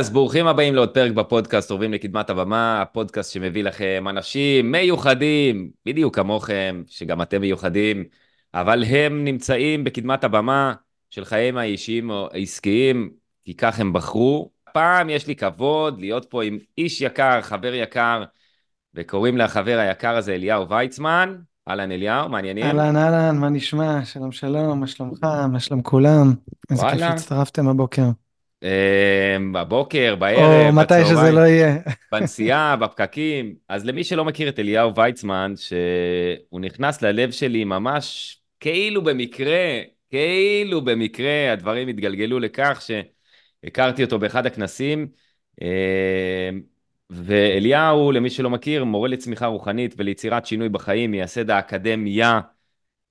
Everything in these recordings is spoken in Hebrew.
אז ברוכים הבאים לעוד פרק בפודקאסט עורבים לקדמת הבמה, הפודקאסט שמביא לכם אנשים מיוחדים, בדיוק כמוכם, שגם אתם מיוחדים, אבל הם נמצאים בקדמת הבמה של חייהם האישיים או העסקיים, כי כך הם בחרו. הפעם יש לי כבוד להיות פה עם איש יקר, חבר יקר, וקוראים לחבר היקר הזה אליהו ויצמן. אהלן אליהו, מעניינים? אהלן, אהלן, מה נשמע? שלום, שלום, מה שלומך? מה שלום כולם? איזה כיף. שהצטרפתם הבוקר. אה, בבוקר, או בערב, מתי שזה. לא יהיה. בנסיעה, בפקקים. אז למי שלא מכיר את אליהו ויצמן, שהוא נכנס ללב שלי ממש כאילו במקרה, כאילו במקרה, הדברים התגלגלו לכך שהכרתי אותו באחד הכנסים. אה, ואליהו, למי שלא מכיר, מורה לצמיחה רוחנית וליצירת שינוי בחיים, מייסד האקדמיה,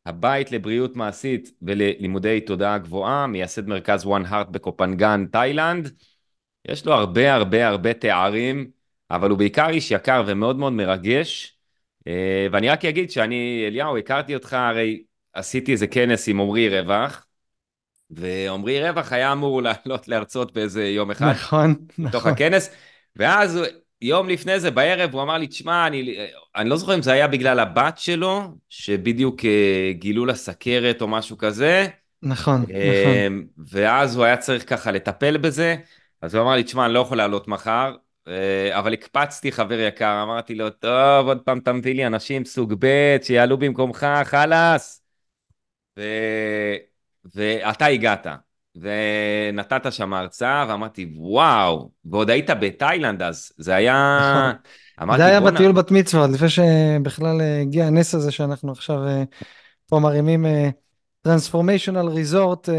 הבית לבריאות מעשית וללימודי תודעה גבוהה, מייסד מרכז One Heart בקופנגן, תאילנד. יש לו הרבה הרבה הרבה תארים, אבל הוא בעיקר איש יקר ומאוד מאוד מרגש. אה, ואני רק אגיד שאני, אליהו, הכרתי אותך, הרי עשיתי איזה כנס עם עמרי רווח, ועמרי רווח היה אמור לעלות להרצות באיזה יום אחד, נכון, בתוך נכון. הכנס, ואז יום לפני זה, בערב, הוא אמר לי, תשמע, אני, אני לא זוכר אם זה היה בגלל הבת שלו, שבדיוק אה, גילו לה סכרת או משהו כזה, נכון, נכון. אמ, ואז הוא היה צריך ככה לטפל בזה, אז הוא אמר לי, תשמע, אני לא יכול לעלות מחר, אה, אבל הקפצתי חבר יקר, אמרתי לו, טוב, עוד פעם תמציא לי אנשים סוג ב' שיעלו במקומך, חלאס. ו... ואתה הגעת, ונתת שם הרצאה, ואמרתי, וואו, ועוד היית בתאילנד אז, זה היה... נכון. אמרתי, זה היה בטיול בת מצווה, עוד לפני שבכלל אה, הגיע הנס הזה שאנחנו עכשיו אה, פה מרימים טרנספורמיישנל ריזורט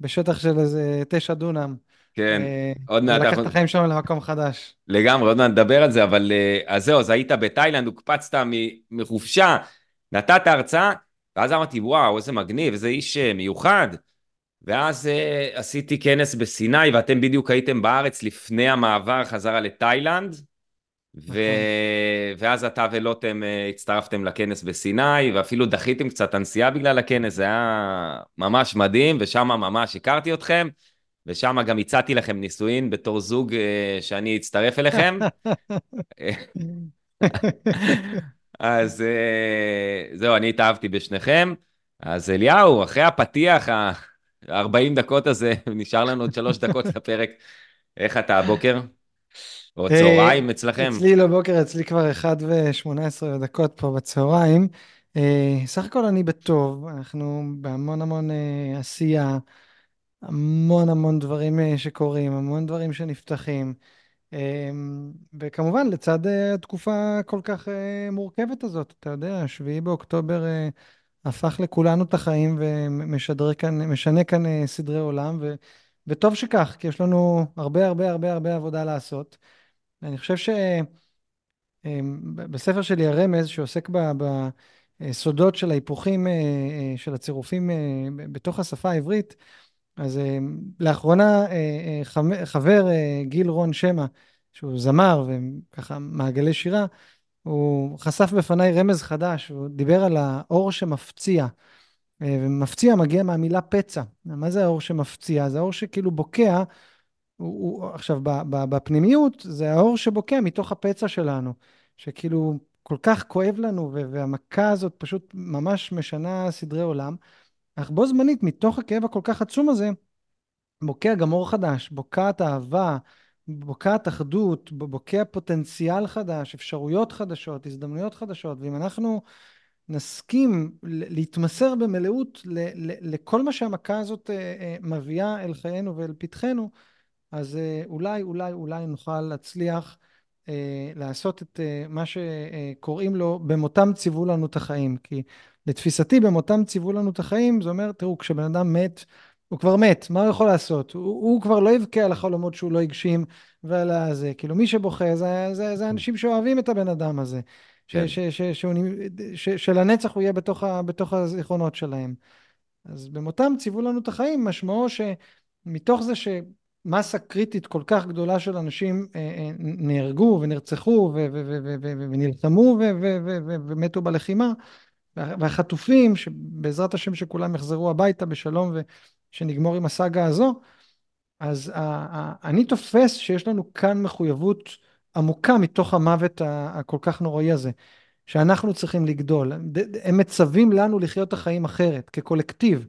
בשטח של איזה תשע דונם. כן, אה, עוד מעט אנחנו... את החיים שלנו למקום חדש. לגמרי, עוד מעט נדבר על זה, אבל אה, אז זהו, אז היית בתאילנד, הוקפצת מחופשה, נתת הרצאה, ואז אמרתי, וואו, איזה מגניב, איזה איש אה, מיוחד. ואז אה, עשיתי כנס בסיני, ואתם בדיוק הייתם בארץ לפני המעבר חזרה לתאילנד, ו... ואז אתה ולוטם אה, הצטרפתם לכנס בסיני, ואפילו דחיתם קצת הנסיעה בגלל הכנס, זה היה ממש מדהים, ושם ממש הכרתי אתכם. ושם גם הצעתי לכם נישואין בתור זוג אה, שאני אצטרף אליכם. אז אה, זהו, אני התאהבתי בשניכם. אז אליהו, אחרי הפתיח ה-40 דקות הזה, נשאר לנו עוד שלוש דקות לפרק. איך אתה הבוקר? או צהריים אצלכם? אצלי לא בוקר, אצלי כבר 1 ו-18 דקות פה בצהריים. אה, סך הכל אני בטוב, אנחנו בהמון המון אה, עשייה, המון המון דברים אה, שקורים, המון דברים שנפתחים. אה, וכמובן, לצד אה, התקופה הכל כך אה, מורכבת הזאת, אתה יודע, 7 באוקטובר אה, הפך לכולנו את החיים ומשדר כאן, כאן אה, סדרי עולם, ו, וטוב שכך, כי יש לנו הרבה הרבה הרבה הרבה עבודה לעשות. אני חושב שבספר שלי הרמז, שעוסק בסודות של ההיפוכים אה, אה, של הצירופים אה, בתוך השפה העברית, אז אה, לאחרונה אה, אה, חבר אה, גיל רון שמע, שהוא זמר וככה מעגלי שירה, הוא חשף בפניי רמז חדש, הוא דיבר על האור שמפציע. אה, ומפציע מגיע מהמילה פצע. מה זה האור שמפציע? זה האור שכאילו בוקע הוא, הוא, עכשיו, בפנימיות, זה האור שבוקע מתוך הפצע שלנו, שכאילו כל כך כואב לנו, והמכה הזאת פשוט ממש משנה סדרי עולם, אך בו זמנית, מתוך הכאב הכל כך עצום הזה, בוקע גם אור חדש, בוקעת אהבה, בוקעת אחדות, בוקע פוטנציאל חדש, אפשרויות חדשות, הזדמנויות חדשות, ואם אנחנו נסכים להתמסר במלאות לכל מה שהמכה הזאת אה, אה, מביאה אל חיינו ואל פתחנו, אז אה, אולי, אולי, אולי נוכל להצליח לעשות את מה שקוראים לו במותם ציוו לנו את החיים. כי לתפיסתי במותם ציוו לנו את החיים, זה אומר, תראו, כשבן אדם מת, הוא כבר מת, מה הוא יכול לעשות? הוא, הוא כבר לא יבכה על החלומות שהוא לא הגשים ועל הזה. כאילו, מי שבוכה זה, זה, זה אנשים שאוהבים את הבן אדם הזה. ש, כן. ש, ש, שהוא, ש, שלנצח הוא יהיה בתוך, ה, בתוך הזיכרונות שלהם. אז במותם ציוו לנו את החיים, משמעו שמתוך זה שמסה קריטית כל כך גדולה של אנשים אה, אה, נהרגו ונרצחו ונלחמו ומתו בלחימה, וה- והחטופים, שבעזרת השם שכולם יחזרו הביתה בשלום ושנגמור עם הסאגה הזו, אז ה- ה- אני תופס שיש לנו כאן מחויבות עמוקה מתוך המוות הכל כך נוראי הזה, שאנחנו צריכים לגדול. הם מצווים לנו לחיות את החיים אחרת, כקולקטיב.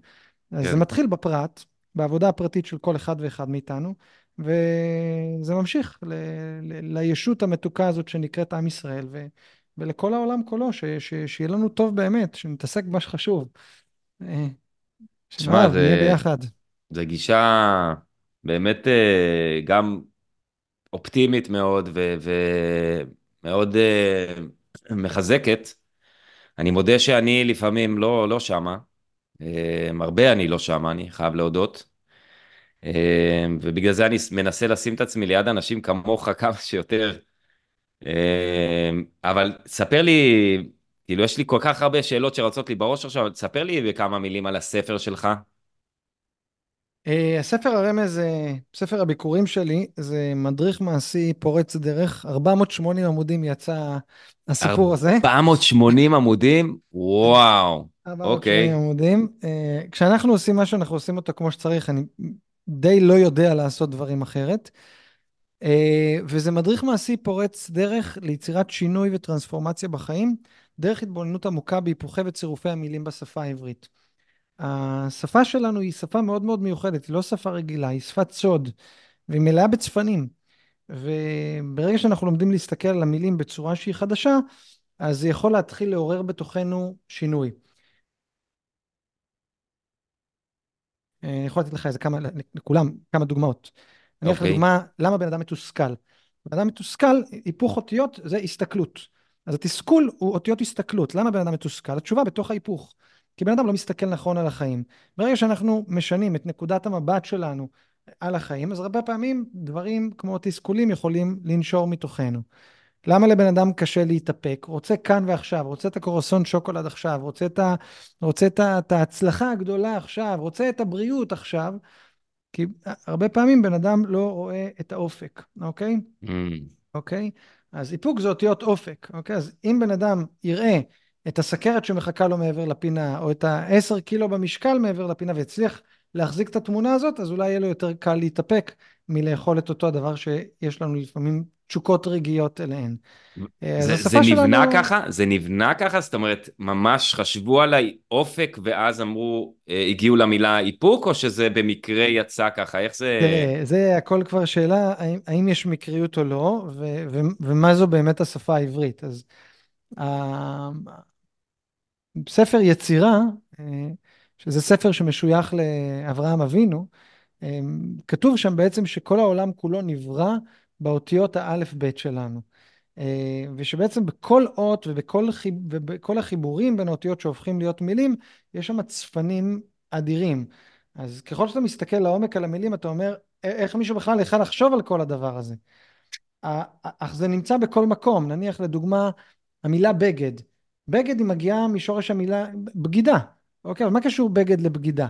אז זה כן. מתחיל בפרט, בעבודה הפרטית של כל אחד ואחד מאיתנו, וזה ממשיך ל- ל- לישות המתוקה הזאת שנקראת עם ישראל, ו- ולכל העולם כולו, ש- ש- שיהיה לנו טוב באמת, שנתעסק במה שחשוב. תשמע, שנאהב, נהיה זה, ביחד. זה גישה באמת אה, גם אופטימית מאוד ו- ומאוד אה, מחזקת. אני מודה שאני לפעמים לא, לא שמה, אה, הרבה אני לא שמה, אני חייב להודות. ובגלל זה אני מנסה לשים את עצמי ליד אנשים כמוך כמה שיותר. אבל ספר לי, כאילו יש לי כל כך הרבה שאלות שרצות לי בראש עכשיו, תספר לי בכמה מילים על הספר שלך. אה, הספר הרמז, אה, ספר הביקורים שלי, זה מדריך מעשי פורץ דרך, 480 עמודים יצא הסיפור הזה, 480 עמודים? וואו, 480 אוקיי. עמודים. אה, כשאנחנו עושים משהו, אנחנו עושים אותו כמו שצריך, אני די לא יודע לעשות דברים אחרת. אה, וזה מדריך מעשי פורץ דרך ליצירת שינוי וטרנספורמציה בחיים, דרך התבוננות עמוקה בהיפוכי וצירופי המילים בשפה העברית. השפה שלנו היא שפה מאוד מאוד מיוחדת, היא לא שפה רגילה, היא שפת סוד, והיא מלאה בצפנים. וברגע שאנחנו לומדים להסתכל על המילים בצורה שהיא חדשה, אז זה יכול להתחיל לעורר בתוכנו שינוי. אה, אני יכול לתת לך איזה כמה, לכולם, כמה דוגמאות. אני אקח אוקיי. לדוגמה, למה בן אדם מתוסכל? בן אדם מתוסכל, היפוך אותיות זה הסתכלות. אז התסכול הוא אותיות הסתכלות. למה בן אדם מתוסכל? התשובה בתוך ההיפוך. כי בן אדם לא מסתכל נכון על החיים. ברגע שאנחנו משנים את נקודת המבט שלנו על החיים, אז הרבה פעמים דברים כמו תסכולים יכולים לנשור מתוכנו. למה לבן אדם קשה להתאפק? רוצה כאן ועכשיו, רוצה את הקורסון שוקולד עכשיו, רוצה את, ה, רוצה את, ה, את ההצלחה הגדולה עכשיו, רוצה את הבריאות עכשיו, כי הרבה פעמים בן אדם לא רואה את האופק, אוקיי? Mm, אוקיי? אז איפוק זה אותיות אופק, אוקיי? אז אם בן אדם יראה את הסכרת שמחכה לו מעבר לפינה, או את ה-10 קילו במשקל מעבר לפינה, ויצליח להחזיק את התמונה הזאת, אז אולי יהיה לו יותר קל להתאפק מלאכול את אותו הדבר שיש לנו לפעמים תשוקות רגעיות אליהן. אז זה, זה נבנה שלנו... ככה? זה נבנה ככה? זאת אומרת, ממש חשבו עליי אופק ואז אמרו, אה, הגיעו למילה איפוק, או שזה במקרה יצא ככה? איך זה... תראה, זה הכל כבר שאלה, האם, האם יש מקריות או לא, ו, ו, ומה זו באמת השפה העברית. אז ה- ספר יצירה, אה, שזה ספר שמשוייך לאברהם אבינו, אה, כתוב שם בעצם שכל העולם כולו נברא באותיות האלף-בית שלנו. אה, ושבעצם בכל אות ובכל, ובכל החיבורים בין האותיות שהופכים להיות מילים, יש שם צפנים אדירים. אז ככל שאתה מסתכל לעומק על המילים, אתה אומר, איך מישהו בכלל יכל לחשוב על כל הדבר הזה? אך זה נמצא בכל מקום. נניח לדוגמה, המילה בגד. בגד היא מגיעה משורש המילה בגידה. אוקיי, אבל מה קשור בגד לבגידה?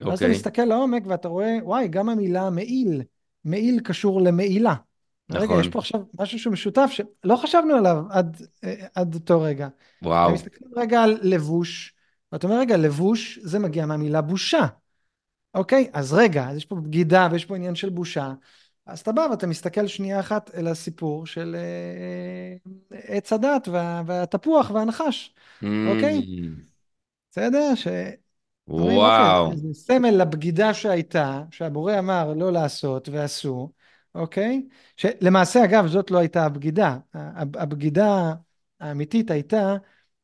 ואז אתה אוקיי, מסתכל לעומק ואתה רואה, וואי, גם המילה מעיל. מעיל קשור למעילה. רגע, יש נכון. פה עכשיו משהו שהוא משותף שלא חשבנו עליו עד, אה, עד אותו רגע. וואו. ומסתכלים רגע על לבוש, ואתה אומר, רגע, לבוש זה מגיע מהמילה בושה. אוקיי, אז רגע, אז יש פה בגידה ויש פה עניין של בושה. אז אתה בא ואתה מסתכל שנייה אחת אל הסיפור של אה, עץ הדת וה, והתפוח והנחש, אוקיי? Mm, בסדר? ש... וואו. זה סמל לבגידה שהייתה, שהבורא אמר לא לעשות ועשו, אוקיי? שלמעשה, אגב, זאת לא הייתה הבגידה. הבגידה האמיתית הייתה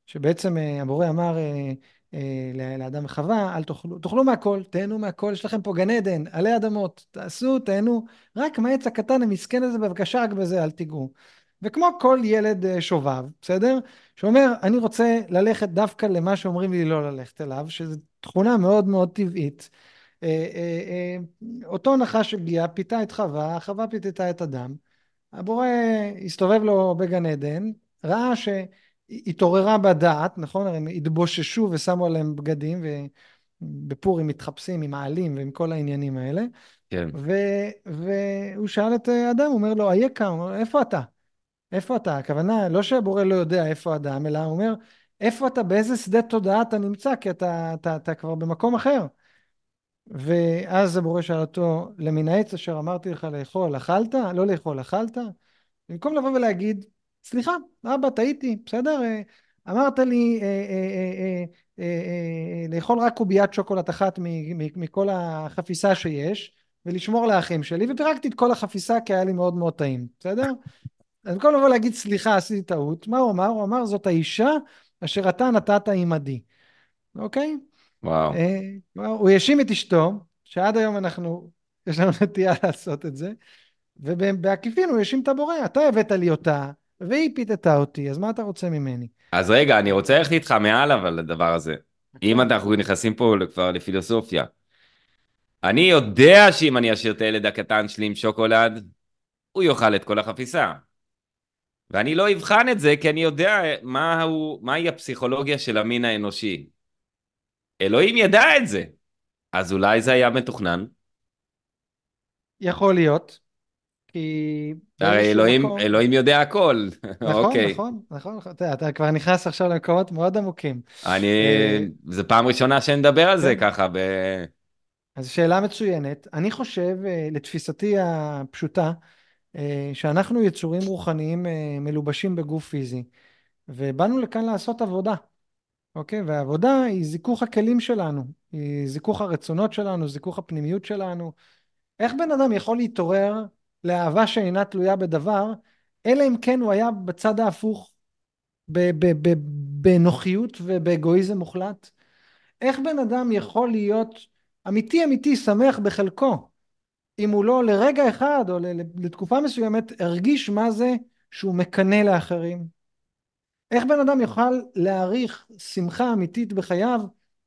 שבעצם אה, הבורא אמר אה, אה, לאדם וחווה, אל תאכלו, תאכלו מהכל, תהנו מהכל, יש לכם פה גן עדן, עלי אדמות, תעשו, תהנו, רק מהעץ הקטן המסכן הזה, בבקשה, רק בזה אל תיגעו. וכמו כל ילד אה, שובב, בסדר? שאומר, אני רוצה ללכת דווקא למה שאומרים לי לא ללכת אליו, שזו תכונה מאוד מאוד טבעית. אה, אה, אותו נחש הגיע, פיתה את חווה, חווה פיתתה את אדם. הבורא הסתובב לו בגן עדן, ראה שהתעוררה בדעת, נכון? הרי הם התבוששו ושמו עליהם בגדים, ובפורים מתחפשים עם העלים ועם כל העניינים האלה. כן. ו, והוא שאל את אדם, הוא אומר לו, אייכה? הוא אומר, איפה אתה? איפה אתה? הכוונה, לא שהבורא לא יודע איפה אדם, אלא הוא אומר, איפה אתה, באיזה שדה תודעה אתה נמצא, כי אתה, אתה, אתה כבר במקום אחר. ואז הבורא שאל אותו, למן העץ אשר אמרתי לך לאכול, אכלת? לא לאכול, אכלת? במקום לבוא ולהגיד, סליחה, אבא, טעיתי, בסדר? אה, אמרת לי אה, אה, אה, אה, לאכול רק קוביית שוקולד אחת מכל החפיסה שיש, ולשמור לאחים שלי, ופירקתי את כל החפיסה כי היה לי מאוד מאוד טעים, בסדר? אז במקום לבוא להגיד, סליחה, עשיתי טעות, מה הוא אמר? הוא אמר, זאת האישה אשר אתה נתת עימדי, אוקיי? וואו. הוא האשים את אשתו, שעד היום אנחנו, יש לנו נטייה לעשות את זה, ובעקיפין הוא האשים את הבורא, אתה הבאת לי אותה, והיא פיתתה אותי, אז מה אתה רוצה ממני? אז רגע, אני רוצה ללכת איתך מעל אבל לדבר הזה. אם אנחנו נכנסים פה כבר לפילוסופיה. אני יודע שאם אני אשאיר את הילד הקטן שלי עם שוקולד, הוא יאכל את כל החפיסה. ואני לא אבחן את זה כי אני יודע מהו, מהי הפסיכולוגיה של המין האנושי. אלוהים ידע את זה. אז אולי זה היה מתוכנן. יכול להיות. כי... הרי אלוהים, מקום... אלוהים יודע הכל. נכון, אוקיי. נכון, נכון, נכון. אתה, אתה כבר נכנס עכשיו למקומות מאוד עמוקים. אני, אה, זו פעם ראשונה שנדבר על זה כן. ככה. ב... אז שאלה מצוינת. אני חושב, אה, לתפיסתי הפשוטה, שאנחנו יצורים רוחניים מלובשים בגוף פיזי, ובאנו לכאן לעשות עבודה. אוקיי? והעבודה היא זיכוך הכלים שלנו, היא זיכוך הרצונות שלנו, זיכוך הפנימיות שלנו. איך בן אדם יכול להתעורר לאהבה שאינה תלויה בדבר, אלא אם כן הוא היה בצד ההפוך, בנוחיות ובאגואיזם מוחלט? איך בן אדם יכול להיות אמיתי אמיתי שמח בחלקו, אם הוא לא לרגע אחד או לתקופה מסוימת הרגיש מה זה שהוא מקנא לאחרים? איך בן אדם יוכל להעריך שמחה אמיתית בחייו,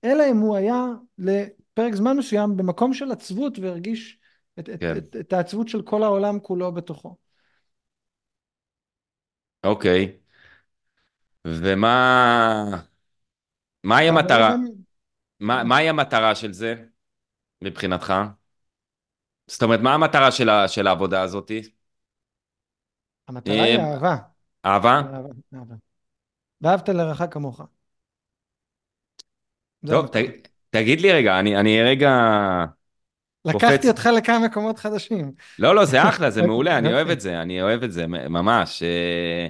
אלא אם הוא היה לפרק זמן מסוים במקום של עצבות והרגיש את, כן. את, את, את העצבות של כל העולם כולו בתוכו. אוקיי. ומה... מהי המטרה? מה, מהי המטרה של זה, מבחינתך? זאת אומרת, מה המטרה של, ה, של העבודה הזאת? המטרה היא אה, אהבה. אהבה? אהבה. ואהבת לרעך כמוך. טוב, ת, תגיד לי רגע, אני, אני רגע... לקחתי קופץ... אותך לכמה מקומות חדשים. לא, לא, זה אחלה, זה מעולה, אני אוהב את זה, אני אוהב את זה, ממש. אה,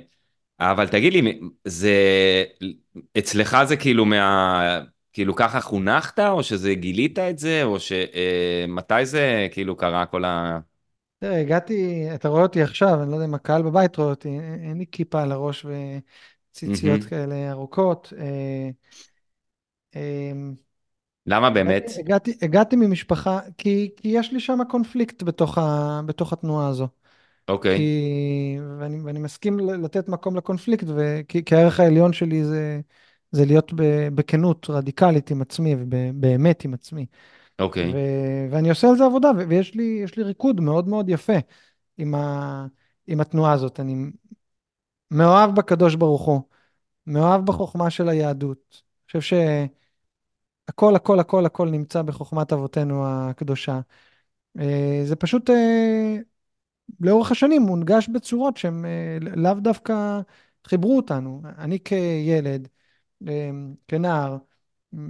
אבל תגיד לי, זה... אצלך זה כאילו מה... כאילו ככה חונכת, או שזה גילית את זה, או שמתי אה, זה כאילו קרה כל ה... תראה, הגעתי, אתה רואה אותי עכשיו, אני לא יודע אם הקהל בבית רואה אותי, אין לי כיפה על הראש ו... ציציות mm-hmm. כאלה ארוכות. אה, אה, למה באמת? הגעתי, הגעתי ממשפחה, כי, כי יש לי שם קונפליקט בתוך, ה, בתוך התנועה הזו. אוקיי. Okay. כי, ואני, ואני מסכים לתת מקום לקונפליקט, וכי, כי הערך העליון שלי זה, זה להיות בכנות רדיקלית עם עצמי ובאמת עם עצמי. אוקיי. Okay. ואני עושה על זה עבודה, ויש לי, לי ריקוד מאוד מאוד יפה עם, ה, עם התנועה הזאת. אני מאוהב בקדוש ברוך הוא, מאוהב בחוכמה של היהדות. אני חושב שהכל, הכל, הכל, הכל נמצא בחוכמת אבותינו הקדושה. אה, זה פשוט אה, לאורך השנים מונגש בצורות שהן אה, לאו דווקא חיברו אותנו. אני כילד, כנער,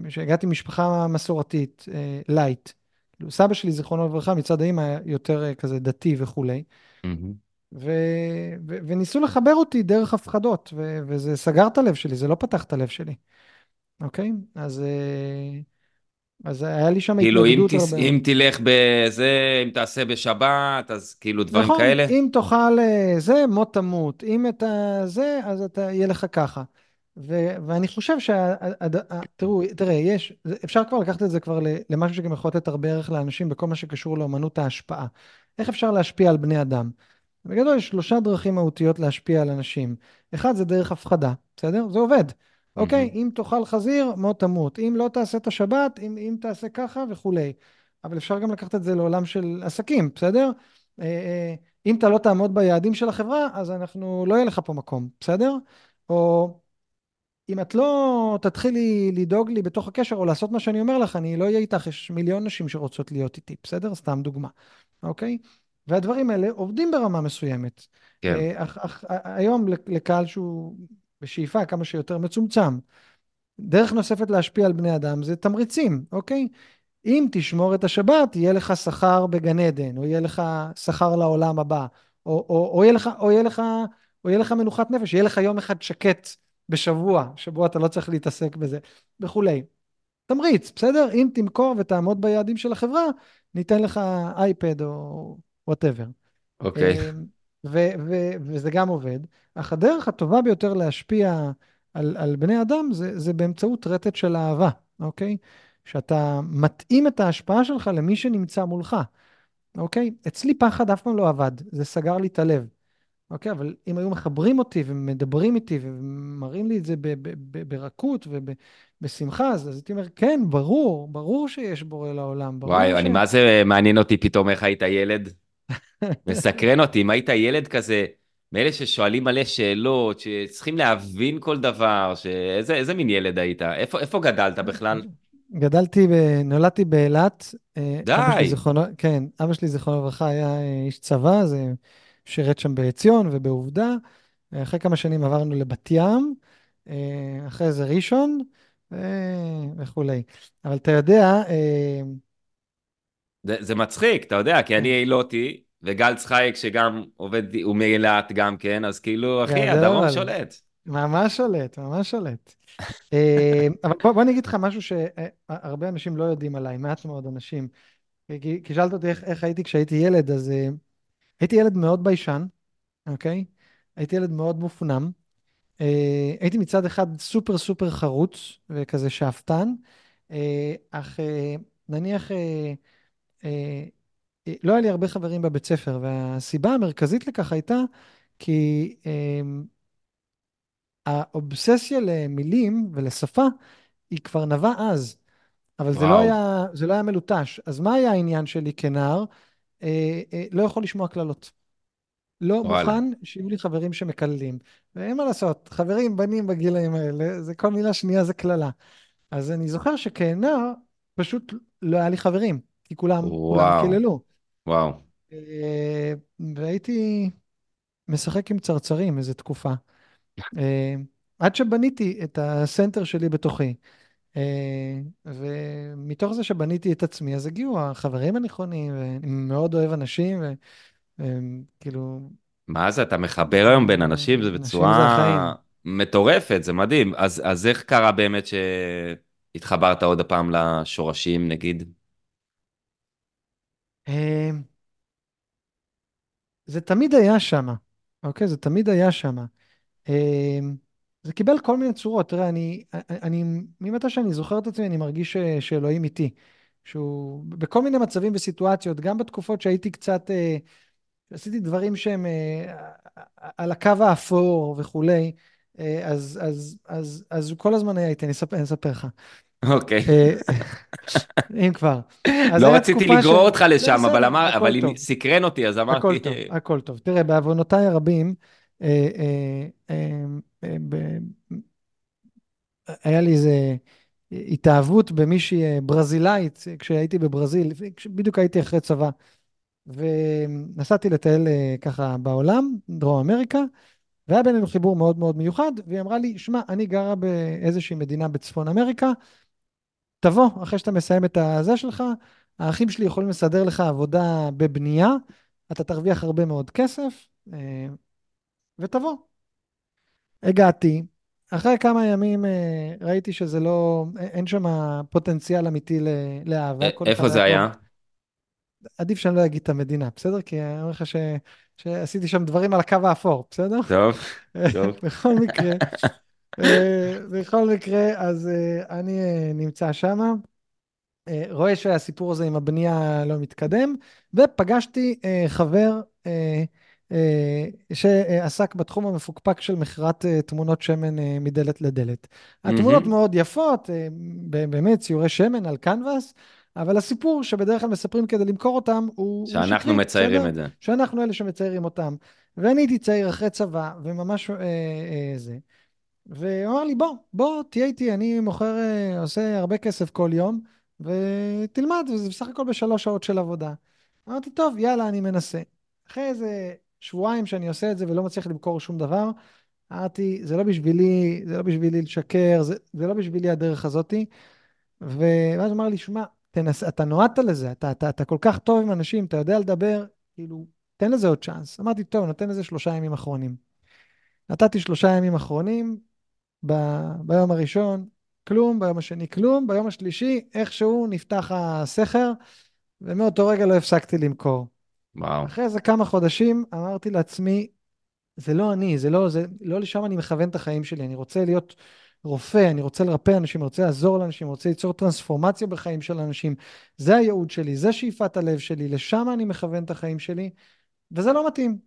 שהגעתי ממשפחה מסורתית, light. כאילו, סבא שלי, זיכרונו לברכה, מצד האמא היה יותר כזה דתי וכולי. Mm-hmm. ו, ו, וניסו לחבר אותי דרך הפחדות, ו, וזה סגר את הלב שלי, זה לא פתח את הלב שלי, אוקיי? אז, אה, אז היה לי שם כאילו התנגדות הרבה. כאילו אם תלך בזה, אם תעשה בשבת, אז כאילו דברים נכון, כאלה? נכון, אם תאכל אה, זה, מות תמות. אם אתה זה, אז אתה, יהיה לך ככה. ו, ואני חושב שה... תראו, תראה, יש, אפשר כבר לקחת את זה כבר למשהו שגם יכול לתת הרבה ערך לאנשים בכל מה שקשור לאמנות ההשפעה. איך אפשר להשפיע על בני אדם? בגדול יש שלושה דרכים מהותיות להשפיע על אנשים. אחד זה דרך הפחדה, בסדר? זה עובד. Mm-hmm. אוקיי, אם תאכל חזיר, מות תמות. אם לא תעשה את השבת, אם, אם תעשה ככה וכולי. אבל אפשר גם לקחת את זה לעולם של עסקים, בסדר? אה, אה, אם אתה לא תעמוד ביעדים של החברה, אז אנחנו, לא יהיה לך פה מקום, בסדר? או אם את לא תתחילי לדאוג לי בתוך הקשר או לעשות מה שאני אומר לך, אני לא אהיה איתך, יש מיליון נשים שרוצות להיות איתי, בסדר? סתם דוגמה, אוקיי? והדברים האלה עובדים ברמה מסוימת. כן. אה, אך, אך היום לקהל שהוא בשאיפה כמה שיותר מצומצם. דרך נוספת להשפיע על בני אדם זה תמריצים, אוקיי? אם תשמור את השבת, יהיה לך שכר בגן עדן, או יהיה לך שכר לעולם הבא, או, או, או, יהיה, לך, או, יהיה, לך, או יהיה לך מנוחת נפש, יהיה לך יום אחד שקט בשבוע, שבוע אתה לא צריך להתעסק בזה, וכולי. תמריץ, בסדר? אם תמכור ותעמוד ביעדים של החברה, ניתן לך אייפד או whatever. אוקיי. ו- ו- וזה גם עובד. אך הדרך הטובה ביותר להשפיע על, על בני אדם זה, זה באמצעות רטט של אהבה, אוקיי? שאתה מתאים את ההשפעה שלך למי שנמצא מולך, אוקיי? אצלי פחד אף פעם לא עבד, זה סגר לי את הלב. אוקיי, אבל אם היו מחברים אותי ומדברים איתי ומראים לי את זה ברכות ובשמחה, אז הייתי אומר, כן, ברור, ברור שיש בורא לעולם. וואי, ש... אני מה זה מעניין אותי פתאום איך היית ילד. מסקרן אותי, אם היית ילד כזה, מאלה ששואלים מלא שאלות, שצריכים להבין כל דבר, שאיזה, איזה מין ילד היית? איפה, איפה גדלת בכלל? גדלתי, ב... נולדתי באילת. אה, די. אבא שלי זיכרונו, כן, אבא שלי זיכרונו לברכה היה אה, איש צבא, זה שירת שם בעציון ובעובדה. אחרי כמה שנים עברנו לבת ים, אה, אחרי זה ראשון וכולי. אבל אתה יודע... זה, זה מצחיק, אתה יודע, כי אני אילוטי, וגל צחייק שגם עובד, הוא מאילת גם כן, אז כאילו, אחי, הדרום שולט. ממש שולט, ממש שולט. אה, אבל בוא, בוא אני אגיד לך משהו שהרבה אנשים לא יודעים עליי, מעט מאוד אנשים. כי, כי שאלת אותי איך, איך הייתי כשהייתי ילד, אז הייתי ילד מאוד ביישן, אוקיי? הייתי ילד מאוד מופנם. Uh, הייתי מצד אחד סופר סופר חרוץ וכזה שאפתן, uh, אך uh, נניח uh, uh, uh, לא היה לי הרבה חברים בבית ספר, והסיבה המרכזית לכך הייתה כי uh, האובססיה למילים ולשפה היא כבר נבעה אז, אבל זה לא, היה, זה לא היה מלוטש. אז מה היה העניין שלי כנער? אה, אה, לא יכול לשמוע קללות. לא וואלה. מוכן שיהיו לי חברים שמקללים. ואין מה לעשות, חברים, בנים בגילאים האלה, זה כל מילה שנייה זה קללה. אז אני זוכר שכנער פשוט לא היה לי חברים, כי כולם, כולם קיללו. וואו. אה, והייתי משחק עם צרצרים איזה תקופה. אה, עד שבניתי את הסנטר שלי בתוכי. אה, ומתוך זה שבניתי את עצמי, אז הגיעו החברים הנכונים, ואני מאוד אוהב אנשים, וכאילו... מה זה, אתה מחבר היום בין אנשים, זה בצורה מטורפת, זה מדהים. אז, אז איך קרה באמת שהתחברת עוד הפעם לשורשים, נגיד? אה, זה תמיד היה שם, אוקיי? זה תמיד היה שם. זה קיבל כל מיני צורות. תראה, אני, אני, ממתי שאני זוכר את עצמי, אני מרגיש ש, שאלוהים איתי. שהוא בכל מיני מצבים וסיטואציות, גם בתקופות שהייתי קצת, אה, עשיתי דברים שהם אה, על הקו האפור וכולי, אה, אז, אז, אז, אז הוא כל הזמן היה איתי, אני אספר, אני אספר לך. אוקיי. אם כבר. לא רציתי לגרור אותך לשם, אבל, אמר, אבל אם סקרן אותי, אז אמרתי... הכל טוב, הכל טוב. תראה, בעוונותיי הרבים, אה, אה, אה, היה לי איזה התאהבות במישהי ברזילאית כשהייתי בברזיל, בדיוק הייתי אחרי צבא. ונסעתי לטייל ככה בעולם, דרום אמריקה, והיה בינינו חיבור מאוד מאוד מיוחד, והיא אמרה לי, שמע, אני גרה באיזושהי מדינה בצפון אמריקה, תבוא, אחרי שאתה מסיים את הזה שלך, האחים שלי יכולים לסדר לך עבודה בבנייה, אתה תרוויח הרבה מאוד כסף, ותבוא. הגעתי, אחרי כמה ימים אה, ראיתי שזה לא, אין שם פוטנציאל אמיתי לאהבה. איפה זה היה? עדיף שאני לא אגיד את המדינה, בסדר? כי אני אומר לך. שעשיתי שם דברים על הקו האפור, בסדר? טוב, טוב. בכל מקרה, אה, בכל מקרה, אז אה, אני נמצא שם, רואה שהסיפור הזה עם הבנייה לא מתקדם, ופגשתי חבר אה, שעסק בתחום המפוקפק של מכירת אה, תמונות שמן אה, מדלת לדלת. התמונות mm-hmm. מאוד יפות, באמת ציורי שמן על קנבס, אבל הסיפור שבדרך כלל מספרים כדי למכור אותם הוא... שאנחנו שקרי, מציירים בסדר? את זה. שאנחנו אלה שמציירים אותם. ואני הייתי צעיר אחרי צבא, וממש אה, אה, זה. והוא אמר לי, בוא, בוא, תהיה איתי, אני מוכר, אה, עושה הרבה כסף כל יום, ותלמד, וזה בסך הכל בשלוש שעות של עבודה. אמרתי, טוב, יאללה, אני מנסה. אחרי איזה שבועיים שאני עושה את זה ולא מצליח למכור שום דבר, אמרתי, זה לא בשבילי, זה לא בשבילי לשקר, זה, זה לא בשבילי הדרך הזאתי. ואז אמר לי, שמע, תנס, אתה נועדת לזה, אתה, אתה, אתה כל כך טוב עם אנשים, אתה יודע לדבר, כאילו, תן לזה עוד צ'אנס. אמרתי, טוב, נותן לזה שלושה ימים אחרונים. נתתי שלושה ימים אחרונים, ב, ביום הראשון, כלום, ביום השני, כלום, ביום השלישי, איכשהו נפתח הסכר, ומאותו רגע לא הפסקתי למכור. וואו. אחרי איזה כמה חודשים אמרתי לעצמי, זה לא אני, זה לא, זה לא לשם אני מכוון את החיים שלי, אני רוצה להיות רופא, אני רוצה לרפא אנשים, אני רוצה לעזור לאנשים, אני רוצה ליצור טרנספורמציה בחיים של אנשים. זה הייעוד שלי, זה שאיפת הלב שלי, לשם אני מכוון את החיים שלי, וזה לא מתאים.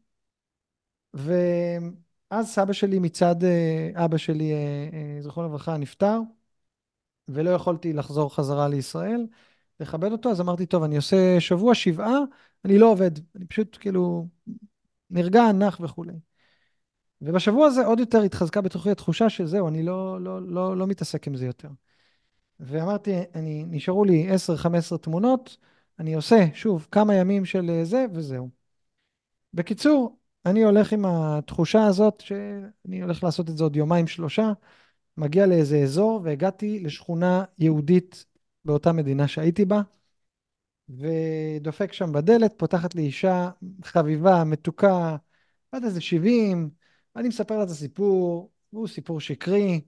ואז סבא שלי מצד אה, אבא שלי, אה, אה, זכרונו לברכה, נפטר, ולא יכולתי לחזור חזרה לישראל, לכבד אותו, אז אמרתי, טוב, אני עושה שבוע שבעה, אני לא עובד, אני פשוט כאילו נרגע, נח וכולי. ובשבוע הזה עוד יותר התחזקה בתוכי התחושה שזהו, אני לא, לא, לא, לא מתעסק עם זה יותר. ואמרתי, אני, נשארו לי 10-15 תמונות, אני עושה, שוב, כמה ימים של זה, וזהו. בקיצור, אני הולך עם התחושה הזאת שאני הולך לעשות את זה עוד יומיים שלושה, מגיע לאיזה אזור והגעתי לשכונה יהודית באותה מדינה שהייתי בה, ודופק שם בדלת, פותחת לי אישה חביבה, מתוקה, עד איזה 70, אני מספר לה את הסיפור, הוא סיפור שקרי,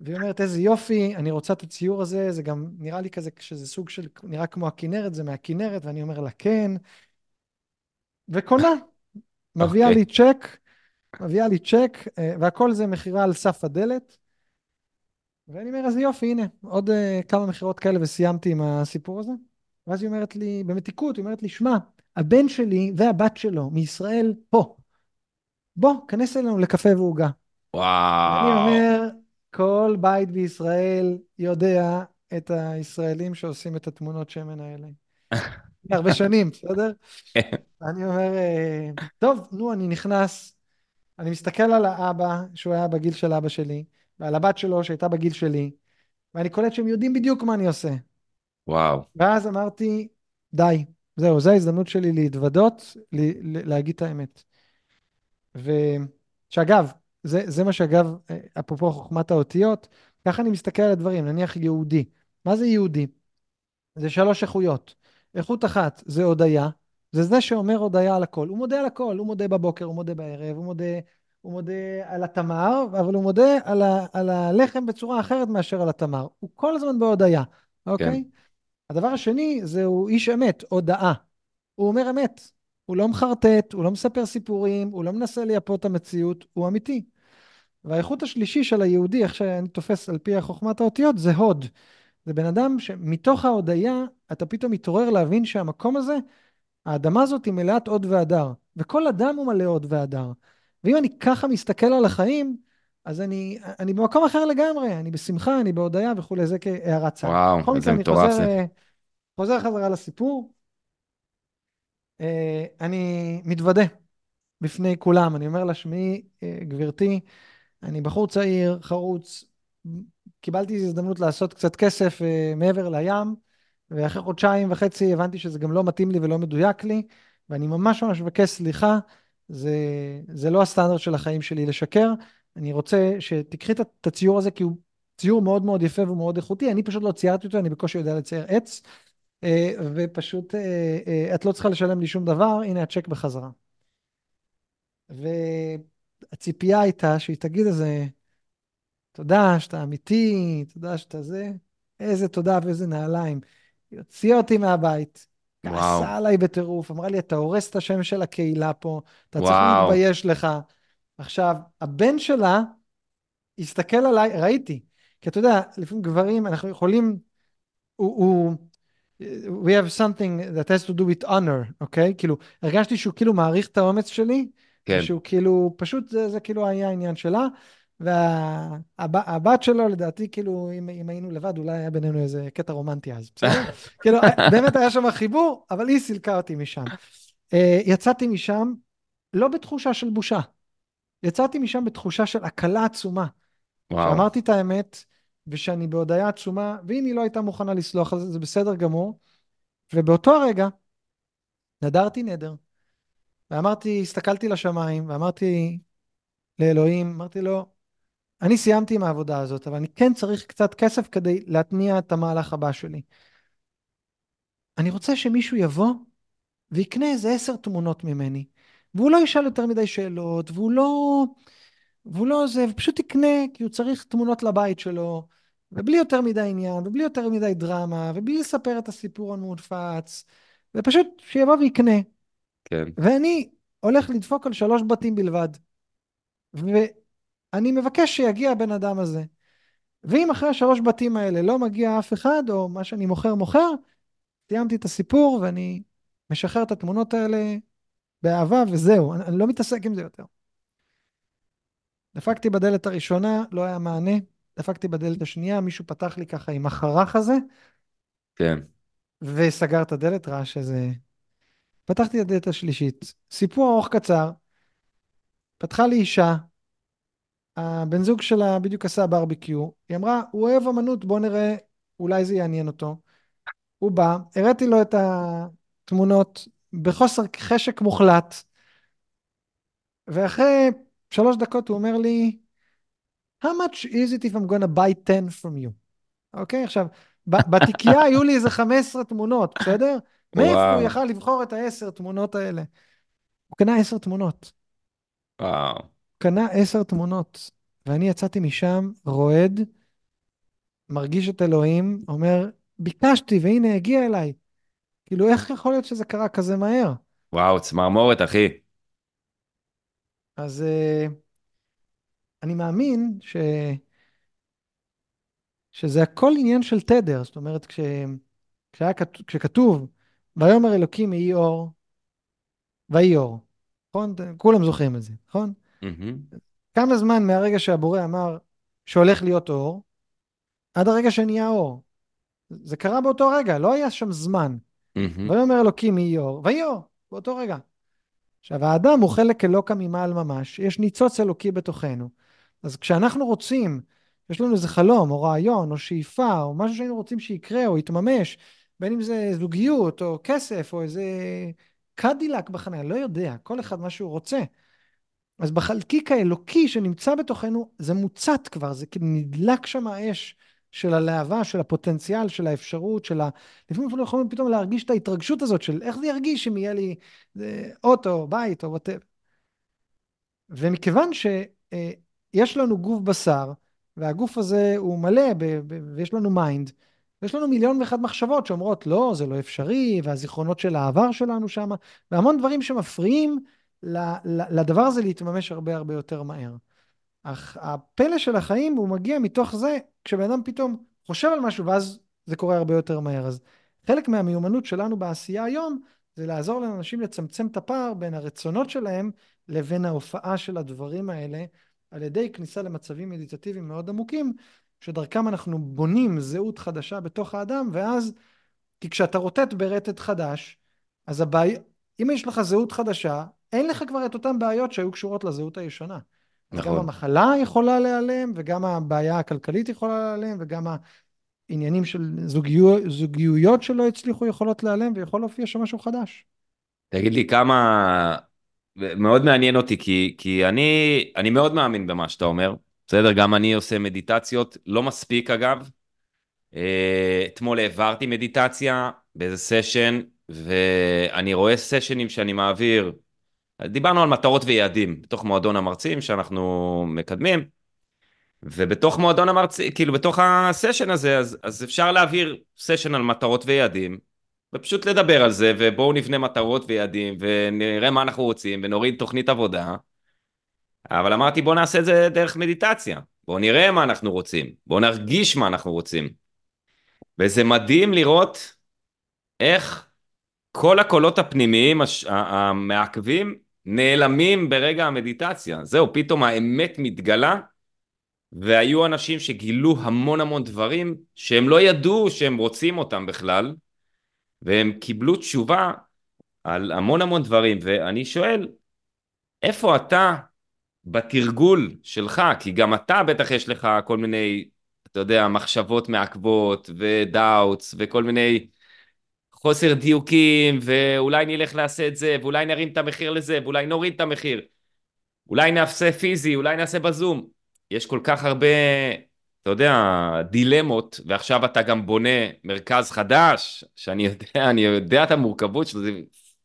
והיא אומרת, איזה יופי, אני רוצה את הציור הזה, זה גם נראה לי כזה, שזה סוג של, נראה כמו הכנרת, זה מהכנרת, ואני אומר לה, כן. וקונה, מביאה אוקיי. לי צ'ק, מביאה לי צ'ק, אה, והכל זה מכירה על סף הדלת. ואני אומר, איזה יופי, הנה, עוד uh, כמה מכירות כאלה וסיימתי עם הסיפור הזה. ואז היא אומרת לי, במתיקות, היא אומרת לי, שמע, הבן שלי והבת שלו מישראל פה. בוא, כנס אלינו לקפה ועוגה. וואו. אומר, כל בית בישראל יודע את הישראלים שעושים את התמונות שמן האלה. הרבה שנים, בסדר? אני אומר, אה, טוב, נו, אני נכנס, אני מסתכל על האבא, שהוא היה בגיל של אבא שלי, ועל הבת שלו, שהייתה בגיל שלי, ואני קולט שהם יודעים בדיוק מה אני עושה. וואו. ואז אמרתי, די, זהו, זו ההזדמנות שלי להתוודות, להגיד את האמת. ושאגב, זה, זה מה שאגב, אה, אפרופו חוכמת האותיות, ככה אני מסתכל על הדברים, נניח יהודי. מה זה יהודי? זה שלוש איכויות. איכות אחת זה הודיה, זה זה שאומר הודיה על הכל. הוא מודה על הכל, הוא מודה בבוקר, הוא מודה בערב, הוא מודה, הוא מודה על התמר, אבל הוא מודה על, ה, על הלחם בצורה אחרת מאשר על התמר. הוא כל הזמן בהודיה, אוקיי? כן. הדבר השני זה הוא איש אמת, הודאה. הוא אומר אמת. הוא לא מחרטט, הוא לא מספר סיפורים, הוא לא מנסה לייפות את המציאות, הוא אמיתי. והאיכות השלישי של היהודי, איך שאני תופס על פי חוכמת האותיות, זה הוד. זה בן אדם שמתוך ההודיה, אתה פתאום מתעורר להבין שהמקום הזה, האדמה הזאת היא מלאת הוד והדר. וכל אדם הוא מלא הוד והדר. ואם אני ככה מסתכל על החיים, אז אני, אני במקום אחר לגמרי, אני בשמחה, אני בהודיה וכולי, זה כהערת צד. וואו, איזה מטורף חוזר, זה. חוזר חזרה לסיפור. אה, אני מתוודה בפני כולם, אני אומר לה, שמעי, אה, גברתי, אני בחור צעיר, חרוץ, קיבלתי הזדמנות לעשות קצת כסף אה, מעבר לים, ואחרי חודשיים וחצי הבנתי שזה גם לא מתאים לי ולא מדויק לי, ואני ממש ממש מבקש סליחה, זה, זה לא הסטנדרט של החיים שלי לשקר. אני רוצה שתיקחי את הציור הזה, כי הוא ציור מאוד מאוד יפה ומאוד איכותי, אני פשוט לא ציירתי אותו, אני בקושי יודע לצייר עץ, אה, ופשוט אה, אה, את לא צריכה לשלם לי שום דבר, הנה הצ'ק בחזרה. והציפייה הייתה שהיא תגיד איזה, תודה שאתה אמיתי, תודה שאתה זה, איזה תודה ואיזה נעליים. היא הוציאה אותי מהבית. כעסה עליי בטירוף, אמרה לי, אתה הורס את השם של הקהילה פה, אתה צריך וואו. להתבייש לך. עכשיו, הבן שלה הסתכל עליי, ראיתי, כי אתה יודע, לפעמים גברים, אנחנו יכולים, הוא, הוא, we have something that has to do with honor, אוקיי? כאילו, הרגשתי שהוא כאילו מעריך את האומץ שלי, כן. ושהוא כאילו, פשוט זה, זה כאילו היה העניין שלה. והבת שלו, לדעתי, כאילו, אם, אם היינו לבד, אולי היה בינינו איזה קטע רומנטי אז, בסדר? כאילו, באמת היה שם חיבור, אבל היא סילקה אותי משם. אה, יצאתי משם לא בתחושה של בושה, יצאתי משם בתחושה של הקלה עצומה. וואו. שאמרתי את האמת, ושאני בהודיה עצומה, ואם היא לא הייתה מוכנה לסלוח על זה, זה בסדר גמור. ובאותו הרגע, נדרתי נדר, ואמרתי, הסתכלתי לשמיים, ואמרתי לאלוהים, אמרתי לו, אני סיימתי עם העבודה הזאת, אבל אני כן צריך קצת כסף כדי להתניע את המהלך הבא שלי. אני רוצה שמישהו יבוא ויקנה איזה עשר תמונות ממני, והוא לא ישאל יותר מדי שאלות, והוא לא... והוא לא זה, ופשוט יקנה, כי הוא צריך תמונות לבית שלו, ובלי יותר מדי עניין, ובלי יותר מדי דרמה, ובלי לספר את הסיפור המודפץ, ופשוט שיבוא ויקנה. כן. ואני הולך לדפוק על שלוש בתים בלבד. ואני מבקש שיגיע הבן אדם הזה. ואם אחרי השלוש בתים האלה לא מגיע אף אחד, או מה שאני מוכר מוכר, סיימתי את הסיפור ואני משחרר את התמונות האלה באהבה וזהו, אני, אני לא מתעסק עם זה יותר. דפקתי בדלת הראשונה, לא היה מענה. דפקתי בדלת השנייה, מישהו פתח לי ככה עם החרך הזה. כן. וסגר את הדלת, ראה שזה... פתחתי את הדלת השלישית. סיפור ארוך קצר. פתחה לי אישה, הבן זוג שלה בדיוק עשה ברביקיו. היא אמרה, הוא אוהב אמנות, בוא נראה, אולי זה יעניין אותו. הוא בא, הראיתי לו את התמונות בחוסר חשק מוחלט. ואחרי שלוש דקות הוא אומר לי, How much is it if I'm gonna buy 10 from you? אוקיי, okay, עכשיו, בתיקייה היו לי איזה 15 תמונות, בסדר? מאיפה הוא יכל לבחור את העשר תמונות האלה? הוא קנה עשר תמונות. וואו. קנה עשר תמונות, ואני יצאתי משם רועד, מרגיש את אלוהים, אומר, ביקשתי והנה הגיע אליי. כאילו, איך יכול להיות שזה קרה כזה מהר? וואו, צמרמורת, אחי. אז uh, אני מאמין ש... שזה הכל עניין של תדר, זאת אומרת, כש... כשהיה... כשכתוב, ויאמר אלוקים יהי אור, ויהי אור, נכון? כולם זוכרים את זה, נכון? Mm-hmm. כמה זמן מהרגע שהבורא אמר שהולך להיות אור, עד הרגע שנהיה אור. זה קרה באותו רגע, לא היה שם זמן. Mm-hmm. ויאמר אלוקים יהי אור, ויהי אור, באותו רגע. עכשיו, האדם הוא חלק אלוקא ממעל ממש, יש ניצוץ אלוקי בתוכנו. אז כשאנחנו רוצים, יש לנו איזה חלום, או רעיון, או שאיפה, או משהו שהיינו רוצים שיקרה, או יתממש, בין אם זה זוגיות, או כסף, או איזה קדילק בחניה, לא יודע, כל אחד מה שהוא רוצה. אז בחלקיק האלוקי שנמצא בתוכנו, זה מוצת כבר, זה כאילו נדלק שם האש של הלהבה, של הפוטנציאל, של האפשרות, של ה... לפעמים אנחנו יכולים פתאום להרגיש את ההתרגשות הזאת של איך זה ירגיש אם יהיה לי אה, אוטו, בית או whatever. ומכיוון שיש לנו גוף בשר, והגוף הזה הוא מלא, ב- ב- ויש לנו mind, ויש לנו מיליון ואחת מחשבות שאומרות, לא, זה לא אפשרי, והזיכרונות של העבר שלנו שם, והמון דברים שמפריעים לדבר הזה להתממש הרבה הרבה יותר מהר. אך הפלא של החיים הוא מגיע מתוך זה כשבן אדם פתאום חושב על משהו ואז זה קורה הרבה יותר מהר. אז חלק מהמיומנות שלנו בעשייה היום זה לעזור לאנשים לצמצם את הפער בין הרצונות שלהם לבין ההופעה של הדברים האלה על ידי כניסה למצבים מדיטטיביים מאוד עמוקים שדרכם אנחנו בונים זהות חדשה בתוך האדם ואז כי כשאתה רוטט ברטט חדש אז הבעיה אם יש לך זהות חדשה אין לך כבר את אותן בעיות שהיו קשורות לזהות הישנה. נכון. גם המחלה יכולה להיעלם, וגם הבעיה הכלכלית יכולה להיעלם, וגם העניינים של זוגיו, זוגיויות שלא הצליחו יכולות להיעלם, ויכול להופיע שם משהו חדש. תגיד לי כמה... מאוד מעניין אותי, כי, כי אני, אני מאוד מאמין במה שאתה אומר. בסדר, גם אני עושה מדיטציות, לא מספיק אגב. אה, אתמול העברתי מדיטציה באיזה סשן, ואני רואה סשנים שאני מעביר דיברנו על מטרות ויעדים בתוך מועדון המרצים שאנחנו מקדמים, ובתוך מועדון המרצים, כאילו בתוך הסשן הזה, אז, אז אפשר להעביר סשן על מטרות ויעדים, ופשוט לדבר על זה, ובואו נבנה מטרות ויעדים, ונראה מה אנחנו רוצים, ונוריד תוכנית עבודה. אבל אמרתי בואו נעשה את זה דרך מדיטציה, בואו נראה מה אנחנו רוצים, בואו נרגיש מה אנחנו רוצים. וזה מדהים לראות איך כל הקולות הפנימיים המעכבים נעלמים ברגע המדיטציה. זהו, פתאום האמת מתגלה, והיו אנשים שגילו המון המון דברים שהם לא ידעו שהם רוצים אותם בכלל, והם קיבלו תשובה על המון המון דברים, ואני שואל, איפה אתה בתרגול שלך? כי גם אתה בטח יש לך כל מיני, אתה יודע, מחשבות מעכבות ו doubts וכל מיני חוסר דיוקים, ואולי נלך לעשות את זה, ואולי נרים את המחיר לזה, ואולי נוריד את המחיר. אולי נעשה פיזי, אולי נעשה בזום. יש כל כך הרבה, אתה יודע, דילמות, ועכשיו אתה גם בונה מרכז חדש, שאני יודע, אני יודע את המורכבות שלו, זה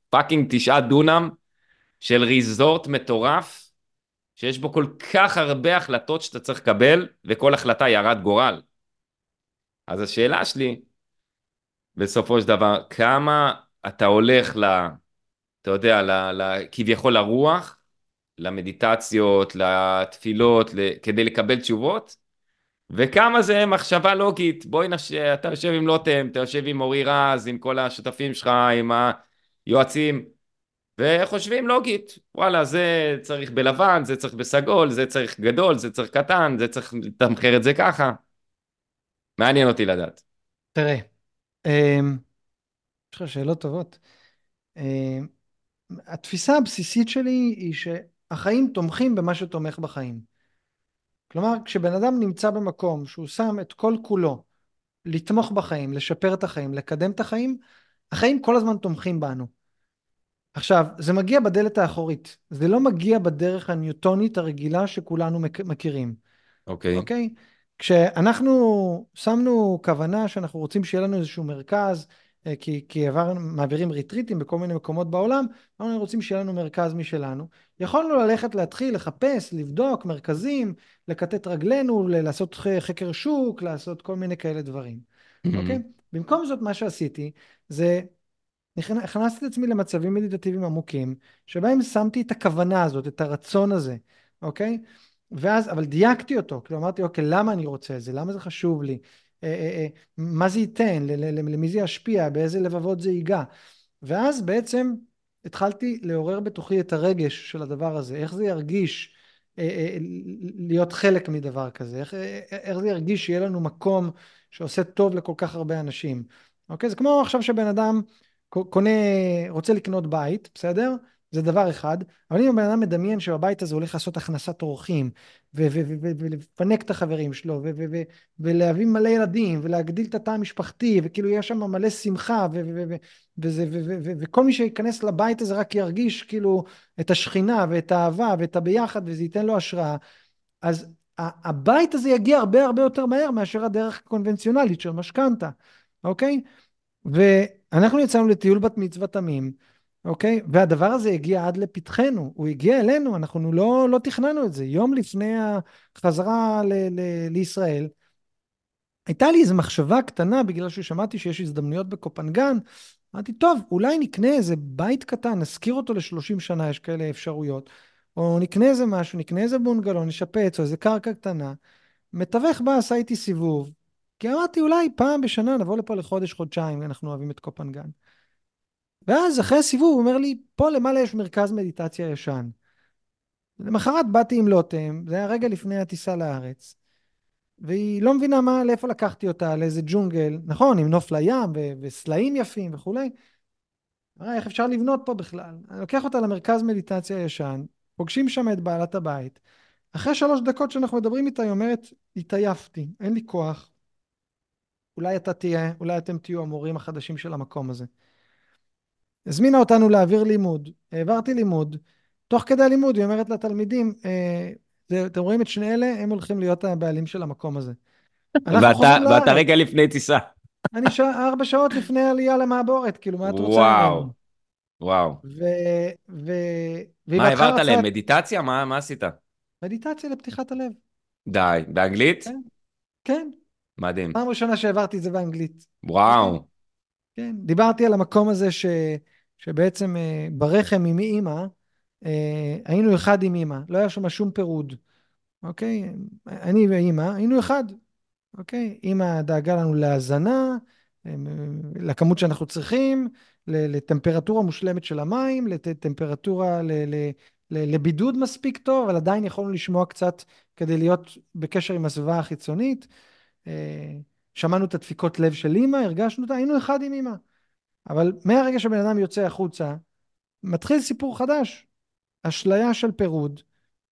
fucking תשעה דונם של resort מטורף, שיש בו כל כך הרבה החלטות שאתה צריך לקבל, וכל החלטה היא הרת גורל. אז השאלה שלי, בסופו של דבר, כמה אתה הולך ל... אתה יודע, ל, ל, כביכול לרוח, למדיטציות, לתפילות, ל, כדי לקבל תשובות, וכמה זה מחשבה לוגית, בואי נש... אתה יושב עם לוטם, אתה יושב עם אורי רז, עם כל השותפים שלך, עם היועצים, וחושבים לוגית, וואלה, זה צריך בלבן, זה צריך בסגול, זה צריך גדול, זה צריך קטן, זה צריך לתמחר את זה ככה. מעניין אותי לדעת. תראה, יש לך שאלות טובות. אמ, התפיסה הבסיסית שלי היא שהחיים תומכים במה שתומך בחיים. כלומר, כשבן אדם נמצא במקום שהוא שם את כל כולו לתמוך בחיים, לשפר את החיים, לקדם את החיים, החיים כל הזמן תומכים בנו. עכשיו, זה מגיע בדלת האחורית, זה לא מגיע בדרך הניוטונית הרגילה שכולנו מכירים. אוקיי. Okay. אוקיי? Okay? כשאנחנו שמנו כוונה שאנחנו רוצים שיהיה לנו איזשהו מרכז, אה, כי, כי עבר, מעבירים ריטריטים בכל מיני מקומות בעולם, אנחנו רוצים שיהיה לנו מרכז משלנו. יכולנו ללכת להתחיל לחפש, לבדוק מרכזים, לקטט רגלינו, לעשות חקר שוק, לעשות כל מיני כאלה דברים, mm-hmm. אוקיי? במקום זאת מה שעשיתי זה הכנסתי את עצמי למצבים מדיטטיביים עמוקים, שבהם שמתי את הכוונה הזאת, את הרצון הזה, אוקיי? ואז, אבל דייקתי אותו, כאילו אמרתי, אוקיי, למה אני רוצה את זה? למה זה חשוב לי? אה, אה, אה, מה זה ייתן? למי זה ישפיע? באיזה לבבות זה ייגע? ואז בעצם התחלתי לעורר בתוכי את הרגש של הדבר הזה, איך זה ירגיש להיות חלק מדבר כזה, איך, איך זה ירגיש שיהיה לנו מקום שעושה טוב לכל כך הרבה אנשים. אוקיי? זה כמו עכשיו שבן אדם קונה, רוצה לקנות בית, בסדר? זה דבר אחד, אבל אם הבן אדם מדמיין שבבית הזה הולך לעשות הכנסת אורחים, ולפנק את החברים שלו, ולהביא מלא ילדים, ולהגדיל את התא המשפחתי, וכאילו יש שם מלא שמחה, וכל מי שייכנס לבית הזה רק ירגיש כאילו את השכינה, ואת האהבה, ואת הביחד, וזה ייתן לו השראה, אז הבית הזה יגיע הרבה הרבה יותר מהר מאשר הדרך הקונבנציונלית של משכנתה, אוקיי? ואנחנו יצאנו לטיול בת מצווה תמים, אוקיי? והדבר הזה הגיע עד לפתחנו, הוא הגיע אלינו, אנחנו לא, לא תכננו את זה. יום לפני החזרה ל- ל- לישראל, הייתה לי איזו מחשבה קטנה, בגלל ששמעתי שיש הזדמנויות בקופנגן, אמרתי, טוב, אולי נקנה איזה בית קטן, נשכיר אותו ל-30 שנה, יש כאלה אפשרויות, או נקנה איזה משהו, נקנה איזה בונגלו, נשפץ, או איזה קרקע קטנה. מתווך בא, עשה איתי סיבוב, כי אמרתי, אולי פעם בשנה נבוא לפה לחודש, חודשיים, אנחנו אוהבים את קופנגן. ואז אחרי הסיבוב הוא אומר לי, פה למעלה יש מרכז מדיטציה ישן. למחרת באתי עם לוטם, זה היה רגע לפני הטיסה לארץ, והיא לא מבינה מה, לאיפה לקחתי אותה, לאיזה ג'ונגל, נכון, עם נוף לים ו- וסלעים יפים וכולי. אמרה, איך אפשר לבנות פה בכלל? אני לוקח אותה למרכז מדיטציה ישן, פוגשים שם את בעלת הבית. אחרי שלוש דקות שאנחנו מדברים איתה, היא אומרת, התעייפתי, אין לי כוח. אולי אתה תהיה, אולי אתם תהיו המורים החדשים של המקום הזה. הזמינה אותנו להעביר לימוד, העברתי לימוד, תוך כדי הלימוד היא אומרת לתלמידים, אה, אתם רואים את שני אלה, הם הולכים להיות הבעלים של המקום הזה. ואתה, ואתה רגע לפני טיסה. אני ש... ארבע שעות לפני עלייה למעבורת, כאילו, מה את רוצה? וואו, וואו. ו... ו... מה העברת להם? מדיטציה? מה, מה עשית? מדיטציה לפתיחת הלב. די, באנגלית? כן. כן. מדהים. פעם ראשונה שהעברתי את זה באנגלית. וואו. כן, דיברתי על המקום הזה ש, שבעצם אה, ברחם עם אימא, אה, היינו אחד עם אימא, לא היה שם שום פירוד, אוקיי? אני ואימא היינו אחד, אוקיי? אימא דאגה לנו להזנה, אה, לכמות שאנחנו צריכים, לטמפרטורה מושלמת של המים, לטמפרטורה, לבידוד מספיק טוב, אבל עדיין יכולנו לשמוע קצת כדי להיות בקשר עם הסביבה החיצונית. שמענו את הדפיקות לב של אימא, הרגשנו אותה, היינו אחד עם אימא. אבל מהרגע שבן אדם יוצא החוצה, מתחיל סיפור חדש. אשליה של פירוד,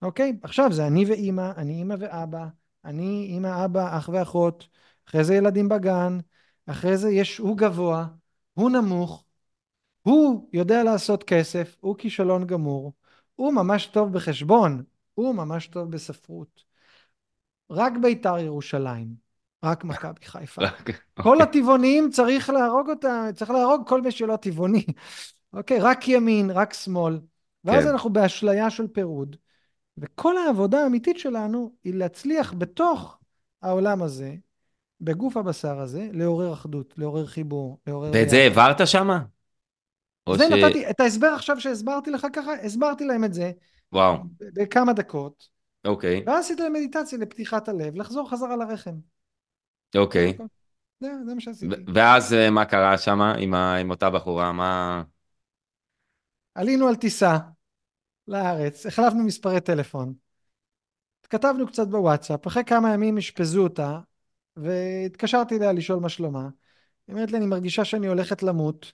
אוקיי? עכשיו זה אני ואימא, אני אימא ואבא, אני אימא, אבא, אח ואחות, אחרי זה ילדים בגן, אחרי זה יש הוא גבוה, הוא נמוך, הוא יודע לעשות כסף, הוא כישלון גמור, הוא ממש טוב בחשבון, הוא ממש טוב בספרות. רק בית"ר ירושלים, רק מכבי חיפה. רק- כל אוקיי. הטבעוניים צריך להרוג אותם, צריך להרוג כל מי שלא טבעוני. אוקיי, רק ימין, רק שמאל. ואז כן. אנחנו באשליה של פירוד. וכל העבודה האמיתית שלנו היא להצליח בתוך העולם הזה, בגוף הבשר הזה, לעורר אחדות, לעורר חיבור, לעורר... ואת זה. העברת שמה? זה ש... נתתי, את ההסבר עכשיו שהסברתי לך ככה, הסברתי להם את זה וואו, בכמה דקות, אוקיי, ואז עשיתי להם מדיטציה לפתיחת הלב, לחזור חזרה לרחם. אוקיי. זה, זה מה שעשיתי. ואז אה, מה קרה שמה עם ה- עם אותה בחורה? מה... עלינו על טיסה לארץ, החלפנו מספרי טלפון, התכתבנו קצת בוואטסאפ, אחרי כמה ימים אשפזו אותה, והתקשרתי אליה לשאול מה שלומה. היא אומרת לי, אני מרגישה שאני הולכת למות.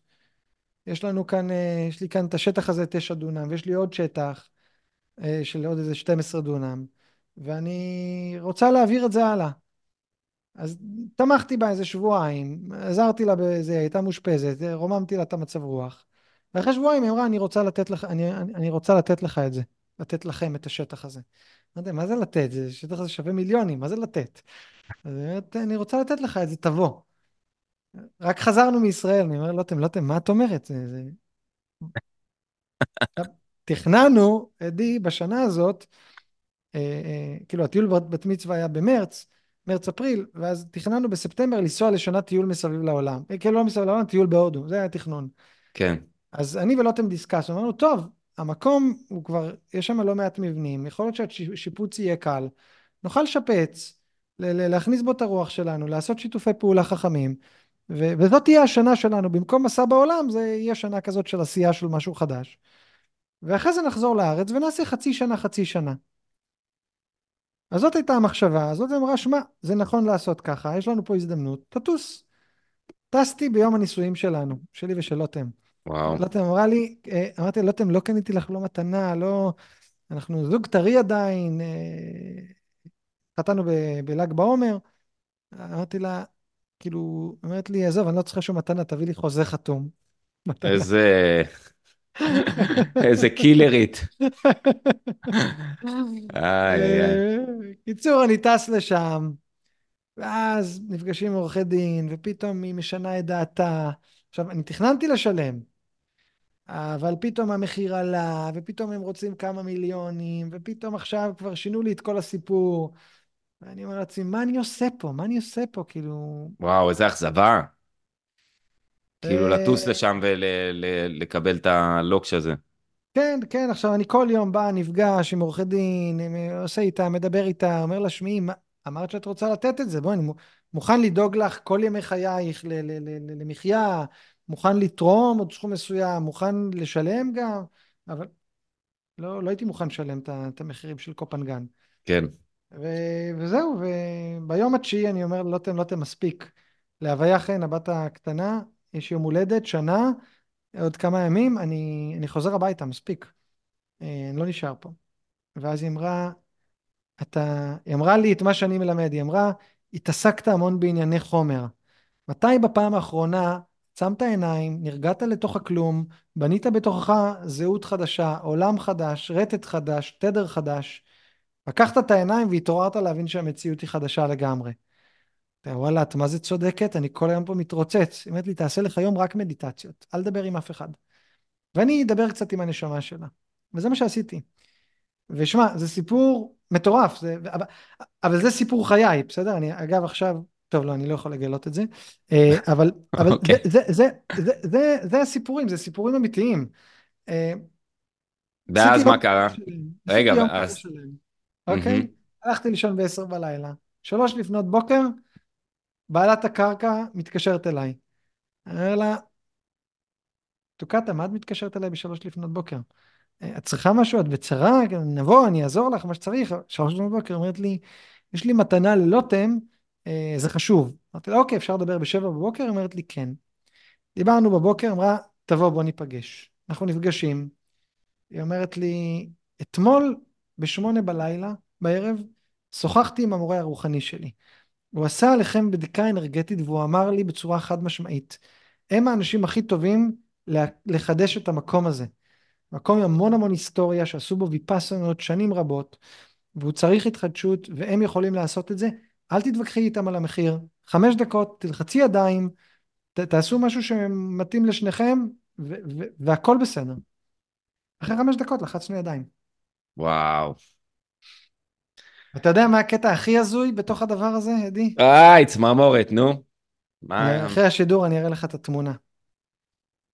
יש לנו כאן, אה, יש לי כאן את השטח הזה תשע דונם, ויש לי עוד שטח אה, של עוד איזה 12 דונם, ואני רוצה להעביר את זה הלאה. אז תמכתי בה איזה שבועיים, עזרתי לה בזה, היא הייתה מאושפזת, רוממתי לה את המצב רוח. ואחרי שבועיים היא אמרה, אני רוצה לתת לך, אני, אני, רוצה לתת לך את זה, לתת לכם את השטח הזה. לא יודע, מה זה לתת? זה שטח הזה שווה מיליונים, מה זה לתת? אז היא אומרת, אני רוצה לתת לך את זה, תבוא. רק חזרנו מישראל, אני אומר, לוטם, לוטם, מה את אומרת? זה, זה... תכננו, עדי, בשנה הזאת, אה, אה, כאילו הטיול בת מצווה היה במרץ, מרץ-אפריל, ואז תכננו בספטמבר לנסוע לשנה טיול מסביב לעולם. כאילו לא מסביב לעולם, טיול בהודו, זה היה התכנון. כן, אז אני ולוטם דיסקסנו, אמרנו, טוב, המקום הוא כבר, יש שם לא מעט מבנים, יכול להיות שהשיפוץ יהיה קל, נוכל לשפץ, להכניס בו את הרוח שלנו, לעשות שיתופי פעולה חכמים, ו- וזאת תהיה השנה שלנו, במקום מסע בעולם, זה יהיה שנה כזאת של עשייה של משהו חדש. ואחרי זה נחזור לארץ ונעשה חצי שנה, חצי שנה. אז זאת הייתה המחשבה, אז זאת אמרה, שמע, זה נכון לעשות ככה, יש לנו פה הזדמנות, תטוס. טסתי ביום הנישואים שלנו, שלי ושל לוטם. וואו. לוטם אמרה לי, אה, אמרתי, לוטם, לא קניתי לך לא מתנה, לא... אנחנו זוג טרי עדיין, אה, חתנו ב- בל"ג בעומר. אמרתי לה, כאילו, אומרת לי, עזוב, אני לא צריכה שום מתנה, תביא לי חוזה חתום. מתנה. איזה... איזה קילרית. אה, קיצור, אני טס לשם, ואז נפגשים עם עורכי דין, ופתאום היא משנה את דעתה. עכשיו, אני תכננתי לשלם, אבל פתאום המחיר עלה, ופתאום הם רוצים כמה מיליונים, ופתאום עכשיו כבר שינו לי את כל הסיפור. ואני אומר לעצמי, מה אני עושה פה? מה אני עושה פה? כאילו... וואו, איזה אכזבה. כאילו אה, לטוס לשם ולקבל את הלוקש הזה. כן, כן, עכשיו אני כל יום בא, נפגש עם עורכי דין, עושה איתה, מדבר איתה, אומר לה, שמעי, אמרת שאת רוצה לתת את זה, בואי, אני מו- מוכן לדאוג לך כל ימי חייך למחיה, מוכן לתרום עוד סכום מסוים, מוכן לשלם גם, אבל לא, לא הייתי מוכן לשלם את המחירים של קופנגן. כן. ו- וזהו, וביום התשיעי אני אומר, לא תם, לא תם, מספיק. להוויה חן, הבת הקטנה, יש יום הולדת, שנה, עוד כמה ימים, אני, אני חוזר הביתה, מספיק. אה, אני לא נשאר פה. ואז היא אמרה, אתה, היא אמרה לי את מה שאני מלמד, היא אמרה, התעסקת המון בענייני חומר. מתי בפעם האחרונה שמת עיניים, נרגעת לתוך הכלום, בנית בתוכך זהות חדשה, עולם חדש, רטט חדש, תדר חדש, לקחת את העיניים והתעוררת להבין שהמציאות היא חדשה לגמרי. וואלה, את מה זה צודקת? אני כל היום פה מתרוצץ. היא אומרת לי, תעשה לך יום רק מדיטציות, אל תדבר עם אף אחד. ואני אדבר קצת עם הנשמה שלה. וזה מה שעשיתי. ושמע, זה סיפור מטורף, זה, אבל, אבל זה סיפור חיי, בסדר? אני אגב עכשיו, טוב, לא, אני לא יכול לגלות את זה, אה, אבל, אבל אוקיי. זה, זה, זה, זה, זה, זה הסיפורים, זה סיפורים אמיתיים. אה, ואז מה קרה? רגע, אז- אוקיי? הלכתי לישון בעשר בלילה, שלוש לפנות בוקר, בעלת הקרקע מתקשרת אליי. אני אומר לה, טוקטה, מה את מתקשרת אליי בשלוש לפנות בוקר? "אה, את צריכה משהו? את בצרה? נבוא, אני אעזור לך, מה שצריך. שלוש לפנות בוקר, אומרת לי, יש לי מתנה ללוטם, אה, זה חשוב. אמרתי לה, אוקיי, אפשר לדבר בשבע בבוקר? אומרת לי, כן. דיברנו בבוקר, אמרה, תבוא, בוא ניפגש. אנחנו נפגשים. היא אומרת לי, אתמול בשמונה בלילה, בערב, שוחחתי עם המורה הרוחני שלי. הוא עשה עליכם בדיקה אנרגטית והוא אמר לי בצורה חד משמעית, הם האנשים הכי טובים לחדש את המקום הזה. מקום עם המון המון היסטוריה שעשו בו ויפאסנות שנים רבות, והוא צריך התחדשות, והם יכולים לעשות את זה, אל תתווכחי איתם על המחיר. חמש דקות, תלחצי ידיים, ת, תעשו משהו שמתאים לשניכם, ו- ו- והכל בסדר. אחרי חמש דקות לחצנו ידיים. וואו. אתה יודע מה הקטע הכי הזוי בתוך הדבר הזה, אדי? איי, צמרמורת, נו. מה... אחרי השידור אני אראה לך את התמונה.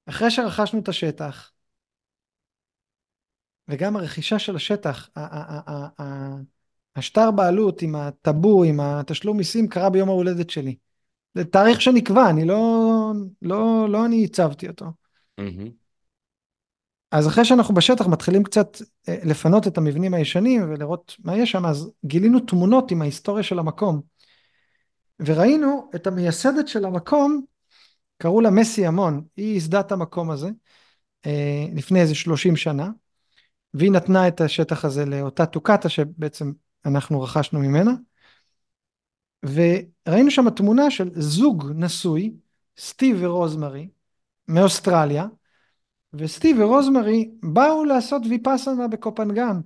אחרי שרכשנו את השטח, וגם הרכישה של השטח, השטר בעלות עם הטאבו, עם התשלום מיסים, קרה ביום ההולדת שלי. זה תאריך שנקבע, אני לא, לא, לא אני הצבתי אותו. אז אחרי שאנחנו בשטח מתחילים קצת אה, לפנות את המבנים הישנים ולראות מה יש שם, אז גילינו תמונות עם ההיסטוריה של המקום. וראינו את המייסדת של המקום, קראו לה מסי המון, היא ייסדה את המקום הזה אה, לפני איזה 30 שנה, והיא נתנה את השטח הזה לאותה טוקטה שבעצם אנחנו רכשנו ממנה. וראינו שם תמונה של זוג נשוי, סטיב ורוזמרי, מאוסטרליה, וסטיב ורוזמרי באו לעשות ויפאסנה בקופנגן.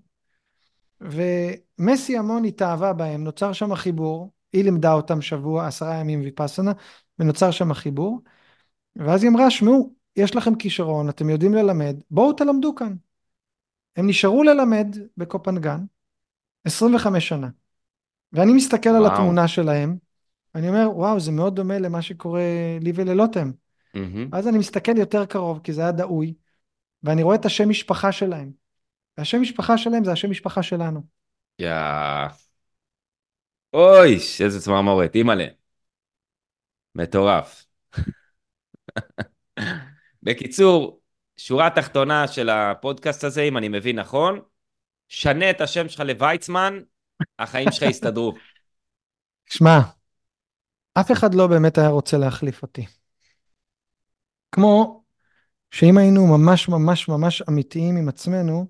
ומסי המון התאהבה בהם, נוצר שם חיבור, היא לימדה אותם שבוע, עשרה ימים ויפאסנה, ונוצר שם חיבור. ואז היא אמרה, שמעו, יש לכם כישרון, אתם יודעים ללמד, בואו תלמדו כאן. הם נשארו ללמד בקופנגן 25 שנה. ואני מסתכל וואו. על התמונה שלהם, אני אומר, וואו, זה מאוד דומה למה שקורה לי וללוטם. Mm-hmm. אז אני מסתכל יותר קרוב, כי זה היה דאוי, ואני רואה את השם משפחה שלהם. והשם משפחה שלהם זה השם משפחה שלנו. יאה. אוי, איזה צמרמורת, אימא'לה. מטורף. בקיצור, שורה תחתונה של הפודקאסט הזה, אם אני מבין נכון, שנה את השם שלך לוויצמן, החיים שלך יסתדרו. שמע, אף אחד לא באמת היה רוצה להחליף אותי. כמו שאם היינו ממש ממש ממש אמיתיים עם עצמנו,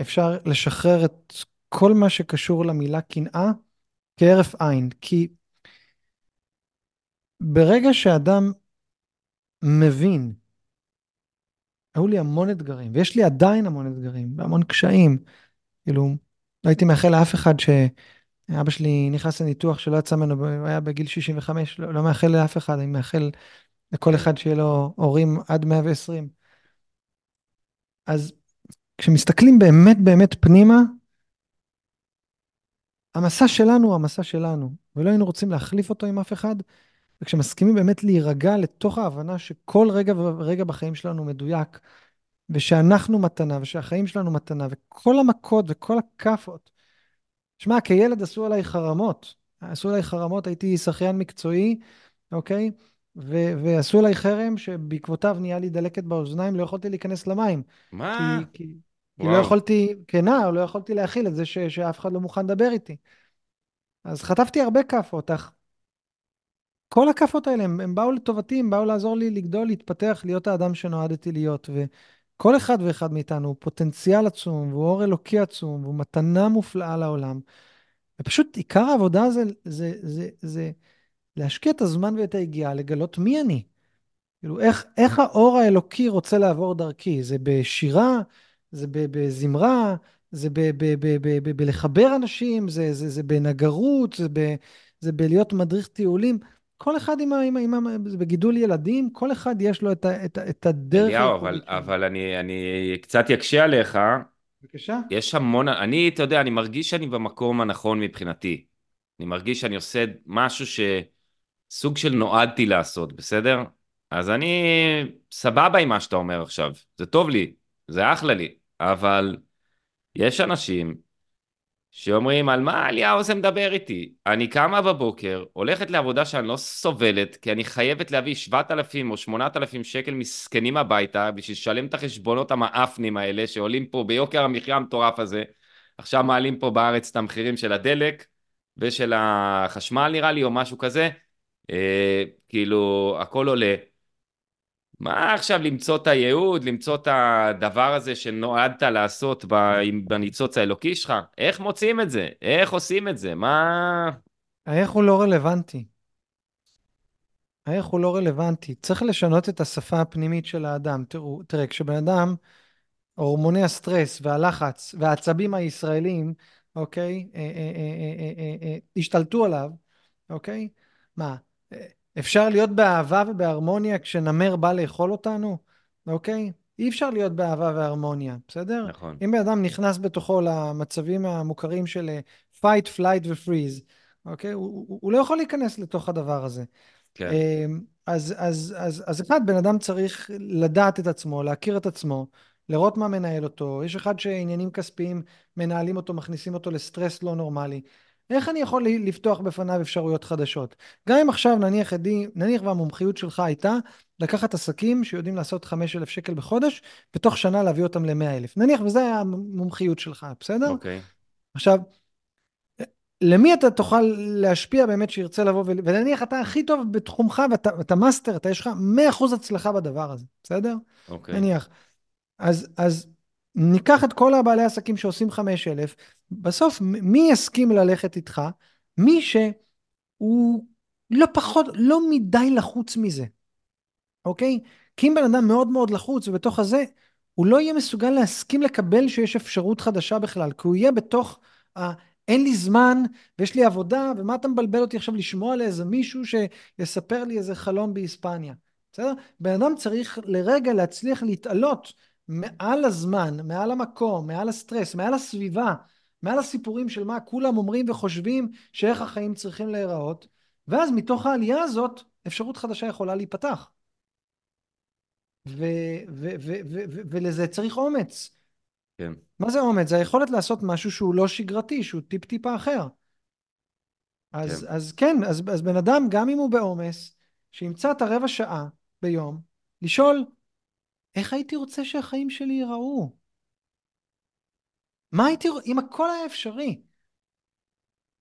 אפשר לשחרר את כל מה שקשור למילה קנאה כהרף עין. כי ברגע שאדם מבין, היו לי המון אתגרים, ויש לי עדיין המון אתגרים, והמון קשיים. כאילו, לא הייתי מאחל לאף אחד שאבא שלי נכנס לניתוח שלא יצא ממנו, הוא היה בגיל 65, לא, לא מאחל לאף אחד, אני מאחל לכל אחד שיהיה לו הורים עד 120. אז כשמסתכלים באמת באמת פנימה, המסע שלנו הוא המסע שלנו, ולא היינו רוצים להחליף אותו עם אף אחד, וכשמסכימים באמת להירגע לתוך ההבנה שכל רגע ורגע בחיים שלנו מדויק, ושאנחנו מתנה, ושהחיים שלנו מתנה, וכל המכות וכל הכאפות. שמע, כילד עשו עליי חרמות. עשו עליי חרמות, הייתי שחיין מקצועי, אוקיי? ו- ועשו עליי חרם שבעקבותיו נהיה לי דלקת באוזניים, לא יכולתי להיכנס למים. מה? כי, כי, כי לא יכולתי, כנער, לא יכולתי להכיל את זה ש- שאף אחד לא מוכן לדבר איתי. אז חטפתי הרבה כאפות, אך כל הכאפות האלה, הם, הם באו לטובתי, הם באו לעזור לי לגדול, להתפתח, להיות האדם שנועדתי להיות. וכל אחד ואחד מאיתנו הוא פוטנציאל עצום, והוא אור אלוקי עצום, והוא מתנה מופלאה לעולם. ופשוט עיקר העבודה זה, זה, זה, זה, זה להשקיע את הזמן ואת היגיעה, לגלות מי אני. כאילו, איך, איך האור האלוקי רוצה לעבור דרכי? זה בשירה? זה בזמרה? זה בלחבר אנשים? זה, זה, זה בנגרות? זה, ב, זה בלהיות מדריך טיולים? כל אחד עם, עם, עם, עם בגידול ילדים, כל אחד יש לו את, ה, את, את הדרך. אליהו, אבל, אבל אני, אני קצת יקשה עליך. בבקשה. יש המון, אני, אתה יודע, אני מרגיש שאני במקום הנכון מבחינתי. אני מרגיש שאני עושה משהו שסוג של נועדתי לעשות, בסדר? אז אני סבבה עם מה שאתה אומר עכשיו, זה טוב לי, זה אחלה לי, אבל יש אנשים שאומרים על מה אליהו זה מדבר איתי. אני קמה בבוקר, הולכת לעבודה שאני לא סובלת, כי אני חייבת להביא 7,000 או 8,000 שקל מסכנים הביתה בשביל לשלם את החשבונות המאפנים האלה שעולים פה ביוקר המחיה המטורף הזה. עכשיו מעלים פה בארץ את המחירים של הדלק ושל החשמל נראה לי או משהו כזה. אה, כאילו הכל עולה. מה עכשיו למצוא את הייעוד, למצוא את הדבר הזה שנועדת לעשות בניצוץ האלוקי שלך? איך מוצאים את זה? איך עושים את זה? מה... האיך הוא לא רלוונטי. האיך הוא לא רלוונטי. צריך לשנות את השפה הפנימית של האדם. תראו, תראה, כשבן אדם, הורמוני הסטרס והלחץ והעצבים הישראלים אוקיי? אה, אה, אה, השתלטו עליו, אוקיי? מה, אפשר להיות באהבה ובהרמוניה כשנמר בא לאכול אותנו? אוקיי? אי אפשר להיות באהבה והרמוניה, בסדר? נכון. אם בן אדם נכנס בתוכו למצבים המוכרים של fight, flight ו-freeze, אוקיי? הוא, הוא, הוא לא יכול להיכנס לתוך הדבר הזה. כן. אז, אז, אז, אז אחד, בן אדם צריך לדעת את עצמו, להכיר את עצמו, לראות מה מנהל אותו. יש אחד שעניינים כספיים מנהלים אותו, מכניסים אותו לסטרס לא נורמלי. איך אני יכול לפתוח בפניו אפשרויות חדשות? גם אם עכשיו נניח עדי, נניח והמומחיות שלך הייתה לקחת עסקים שיודעים לעשות 5,000 שקל בחודש, בתוך שנה להביא אותם ל-100,000. נניח וזה היה המומחיות שלך, בסדר? אוקיי. Okay. עכשיו, למי אתה תוכל להשפיע באמת שירצה לבוא ול... ונניח אתה הכי טוב בתחומך ואתה, ואתה master, אתה יש לך 100% הצלחה בדבר הזה, בסדר? אוקיי. Okay. נניח. אז, אז ניקח את כל הבעלי עסקים שעושים 5,000, בסוף מי יסכים ללכת איתך? מי שהוא לא פחות, לא מדי לחוץ מזה, אוקיי? כי אם בן אדם מאוד מאוד לחוץ ובתוך הזה, הוא לא יהיה מסוגל להסכים לקבל שיש אפשרות חדשה בכלל, כי הוא יהיה בתוך ה... אין לי זמן ויש לי עבודה, ומה אתה מבלבל אותי עכשיו לשמוע לאיזה מישהו שיספר לי איזה חלום באיספניה, בסדר? בן אדם צריך לרגע להצליח להתעלות מעל הזמן, מעל המקום, מעל הסטרס, מעל הסביבה, מעל הסיפורים של מה כולם אומרים וחושבים שאיך החיים צריכים להיראות, ואז מתוך העלייה הזאת אפשרות חדשה יכולה להיפתח. ולזה צריך אומץ. כן. מה זה אומץ? זה היכולת לעשות משהו שהוא לא שגרתי, שהוא טיפ-טיפה אחר. אז כן, אז, כן אז, אז בן אדם, גם אם הוא בעומס, שימצא את הרבע שעה ביום, לשאול, איך הייתי רוצה שהחיים שלי ייראו? מה הייתי, אם הכל היה אפשרי,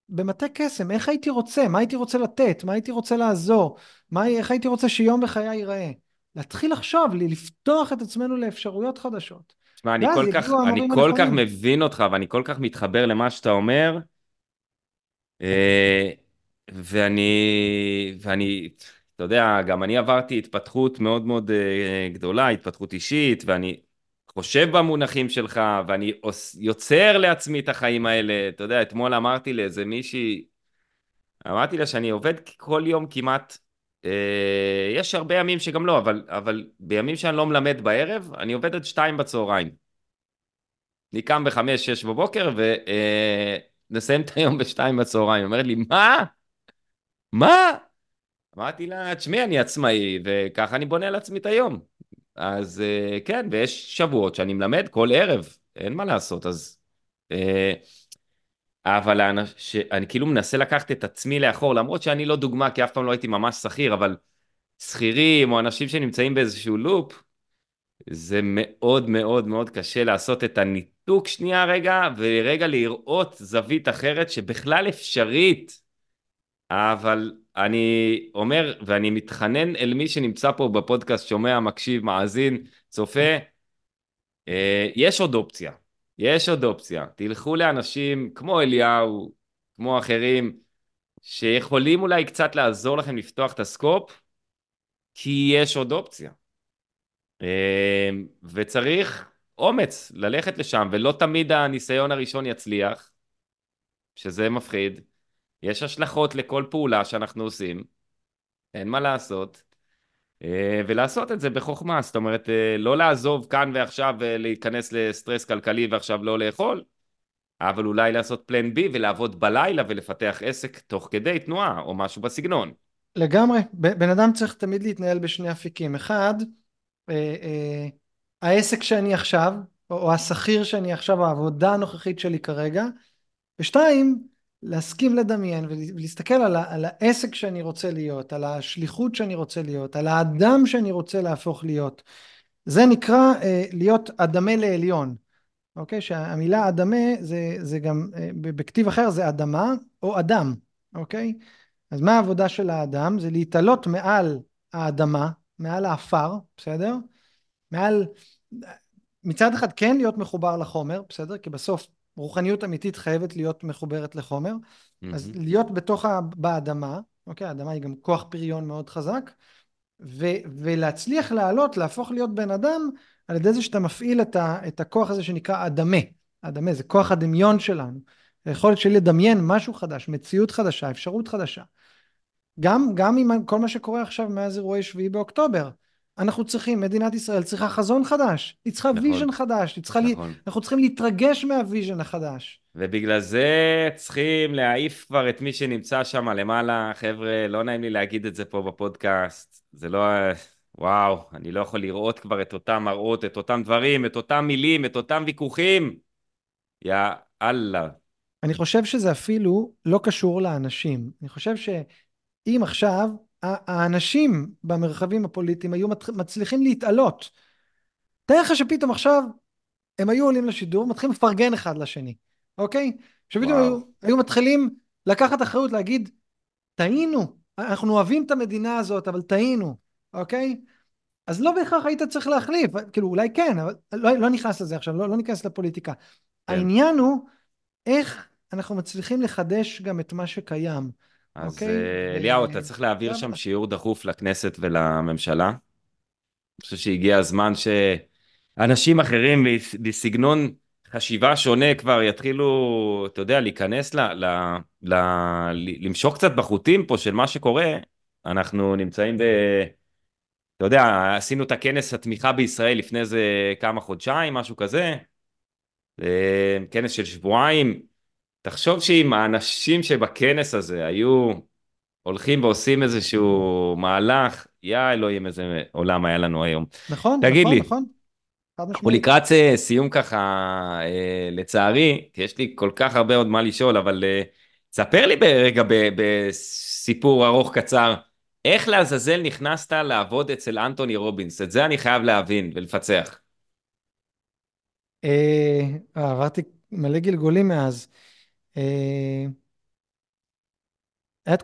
במטה קסם, איך הייתי רוצה? מה הייתי רוצה לתת? מה הייתי רוצה לעזור? מה, איך הייתי רוצה שיום בחיי ייראה? להתחיל לחשוב, לפתוח את עצמנו לאפשרויות חדשות. תשמע, אני כל כך, אני כל כך מבין אותך ואני כל כך מתחבר למה שאתה אומר, אה, ואני, ואני, אתה יודע, גם אני עברתי התפתחות מאוד מאוד אה, גדולה, התפתחות אישית, ואני חושב במונחים שלך, ואני יוצר לעצמי את החיים האלה. אתה יודע, אתמול אמרתי לאיזה מישהי, אמרתי לה שאני עובד כל יום כמעט, אה, יש הרבה ימים שגם לא, אבל, אבל בימים שאני לא מלמד בערב, אני עובד עד שתיים בצהריים. אני קם בחמש, שש בבוקר, ונסיים אה, את היום בשתיים בצהריים. אומרת לי, מה? מה? אמרתי לה, תשמעי, אני עצמאי, וככה אני בונה לעצמי את היום. אז אה, כן, ויש שבועות שאני מלמד כל ערב, אין מה לעשות, אז... אה, אבל האנש... אני כאילו מנסה לקחת את עצמי לאחור, למרות שאני לא דוגמה, כי אף פעם לא הייתי ממש שכיר, אבל שכירים או אנשים שנמצאים באיזשהו לופ, זה מאוד מאוד מאוד קשה לעשות את הניתוק שנייה רגע, ורגע לראות זווית אחרת שבכלל אפשרית. אבל אני אומר, ואני מתחנן אל מי שנמצא פה בפודקאסט, שומע, מקשיב, מאזין, צופה, אה, יש עוד אופציה. יש עוד אופציה. תלכו לאנשים כמו אליהו, כמו אחרים, שיכולים אולי קצת לעזור לכם לפתוח את הסקופ, כי יש עוד אופציה. אה, וצריך אומץ ללכת לשם, ולא תמיד הניסיון הראשון יצליח, שזה מפחיד. יש השלכות לכל פעולה שאנחנו עושים, אין מה לעשות, אה, ולעשות את זה בחוכמה, זאת אומרת, אה, לא לעזוב כאן ועכשיו ולהיכנס לסטרס כלכלי ועכשיו לא לאכול, אבל אולי לעשות פלן בי ולעבוד בלילה ולפתח עסק תוך כדי תנועה או משהו בסגנון. לגמרי, בן אדם צריך תמיד להתנהל בשני אפיקים. אחד, אה, העסק שאני עכשיו, או השכיר שאני עכשיו, העבודה הנוכחית שלי כרגע, ושתיים, להסכים לדמיין ולהסתכל על, על העסק שאני רוצה להיות, על השליחות שאני רוצה להיות, על האדם שאני רוצה להפוך להיות. זה נקרא אה, להיות אדמה לעליון, אוקיי? שהמילה אדמה זה, זה גם, אה, בכתיב אחר זה אדמה או אדם, אוקיי? אז מה העבודה של האדם? זה להתעלות מעל האדמה, מעל האפר, בסדר? מעל, מצד אחד כן להיות מחובר לחומר, בסדר? כי בסוף רוחניות אמיתית חייבת להיות מחוברת לחומר, mm-hmm. אז להיות בתוך, ה... באדמה, אוקיי, האדמה היא גם כוח פריון מאוד חזק, ו... ולהצליח לעלות, להפוך להיות בן אדם, על ידי זה שאתה מפעיל את, ה... את הכוח הזה שנקרא אדמה, אדמה זה כוח הדמיון שלנו, היכולת שלי לדמיין משהו חדש, מציאות חדשה, אפשרות חדשה. גם, גם עם כל מה שקורה עכשיו מאז אירועי שביעי באוקטובר. אנחנו צריכים, מדינת ישראל צריכה חזון חדש, היא צריכה נכון, vision חדש, היא צריכה נכון. לי, אנחנו צריכים להתרגש מה vision החדש. ובגלל זה צריכים להעיף כבר את מי שנמצא שם למעלה, חבר'ה, לא נעים לי להגיד את זה פה בפודקאסט, זה לא, וואו, אני לא יכול לראות כבר את אותם מראות, את אותם דברים, את אותם מילים, את אותם ויכוחים. יא אללה. אני חושב שזה אפילו לא קשור לאנשים. אני חושב שאם עכשיו האנשים במרחבים הפוליטיים היו מצליחים להתעלות, תאר לך שפתאום עכשיו הם היו עולים לשידור, מתחילים לפרגן אחד לשני, אוקיי? שפתאום היו, היו מתחילים לקחת אחריות, להגיד, טעינו, אנחנו אוהבים את המדינה הזאת, אבל טעינו, אוקיי? אז לא בהכרח היית צריך להחליף, כאילו אולי כן, אבל לא, לא נכנס לזה עכשיו, לא, לא ניכנס לפוליטיקה. כן. העניין הוא איך אנחנו מצליחים לחדש גם את מה שקיים. אז אוקיי? אה, אליהו, אתה צריך להעביר שם שיעור דחוף לכנסת ולממשלה. אני חושב שהגיע הזמן שאנשים אחרים בסגנון חשיבה שונה כבר יתחילו, אתה יודע, להיכנס ל... ל, ל למשוך קצת בחוטים פה של מה שקורה. אנחנו נמצאים ב... אתה יודע, עשינו את הכנס התמיכה בישראל לפני איזה כמה חודשיים, משהו כזה. אה, כנס של שבועיים. תחשוב שאם האנשים שבכנס הזה היו הולכים ועושים איזשהו מהלך, יא אלוהים איזה עולם היה לנו היום. נכון, תגיד נכון, לי, נכון. אנחנו לקראת סיום ככה, אה, לצערי, כי יש לי כל כך הרבה עוד מה לשאול, אבל אה, ספר לי ברגע בסיפור ארוך קצר, איך לעזאזל נכנסת לעבוד אצל אנטוני רובינס? את זה אני חייב להבין ולפצח. אה, עברתי מלא גלגולים מאז.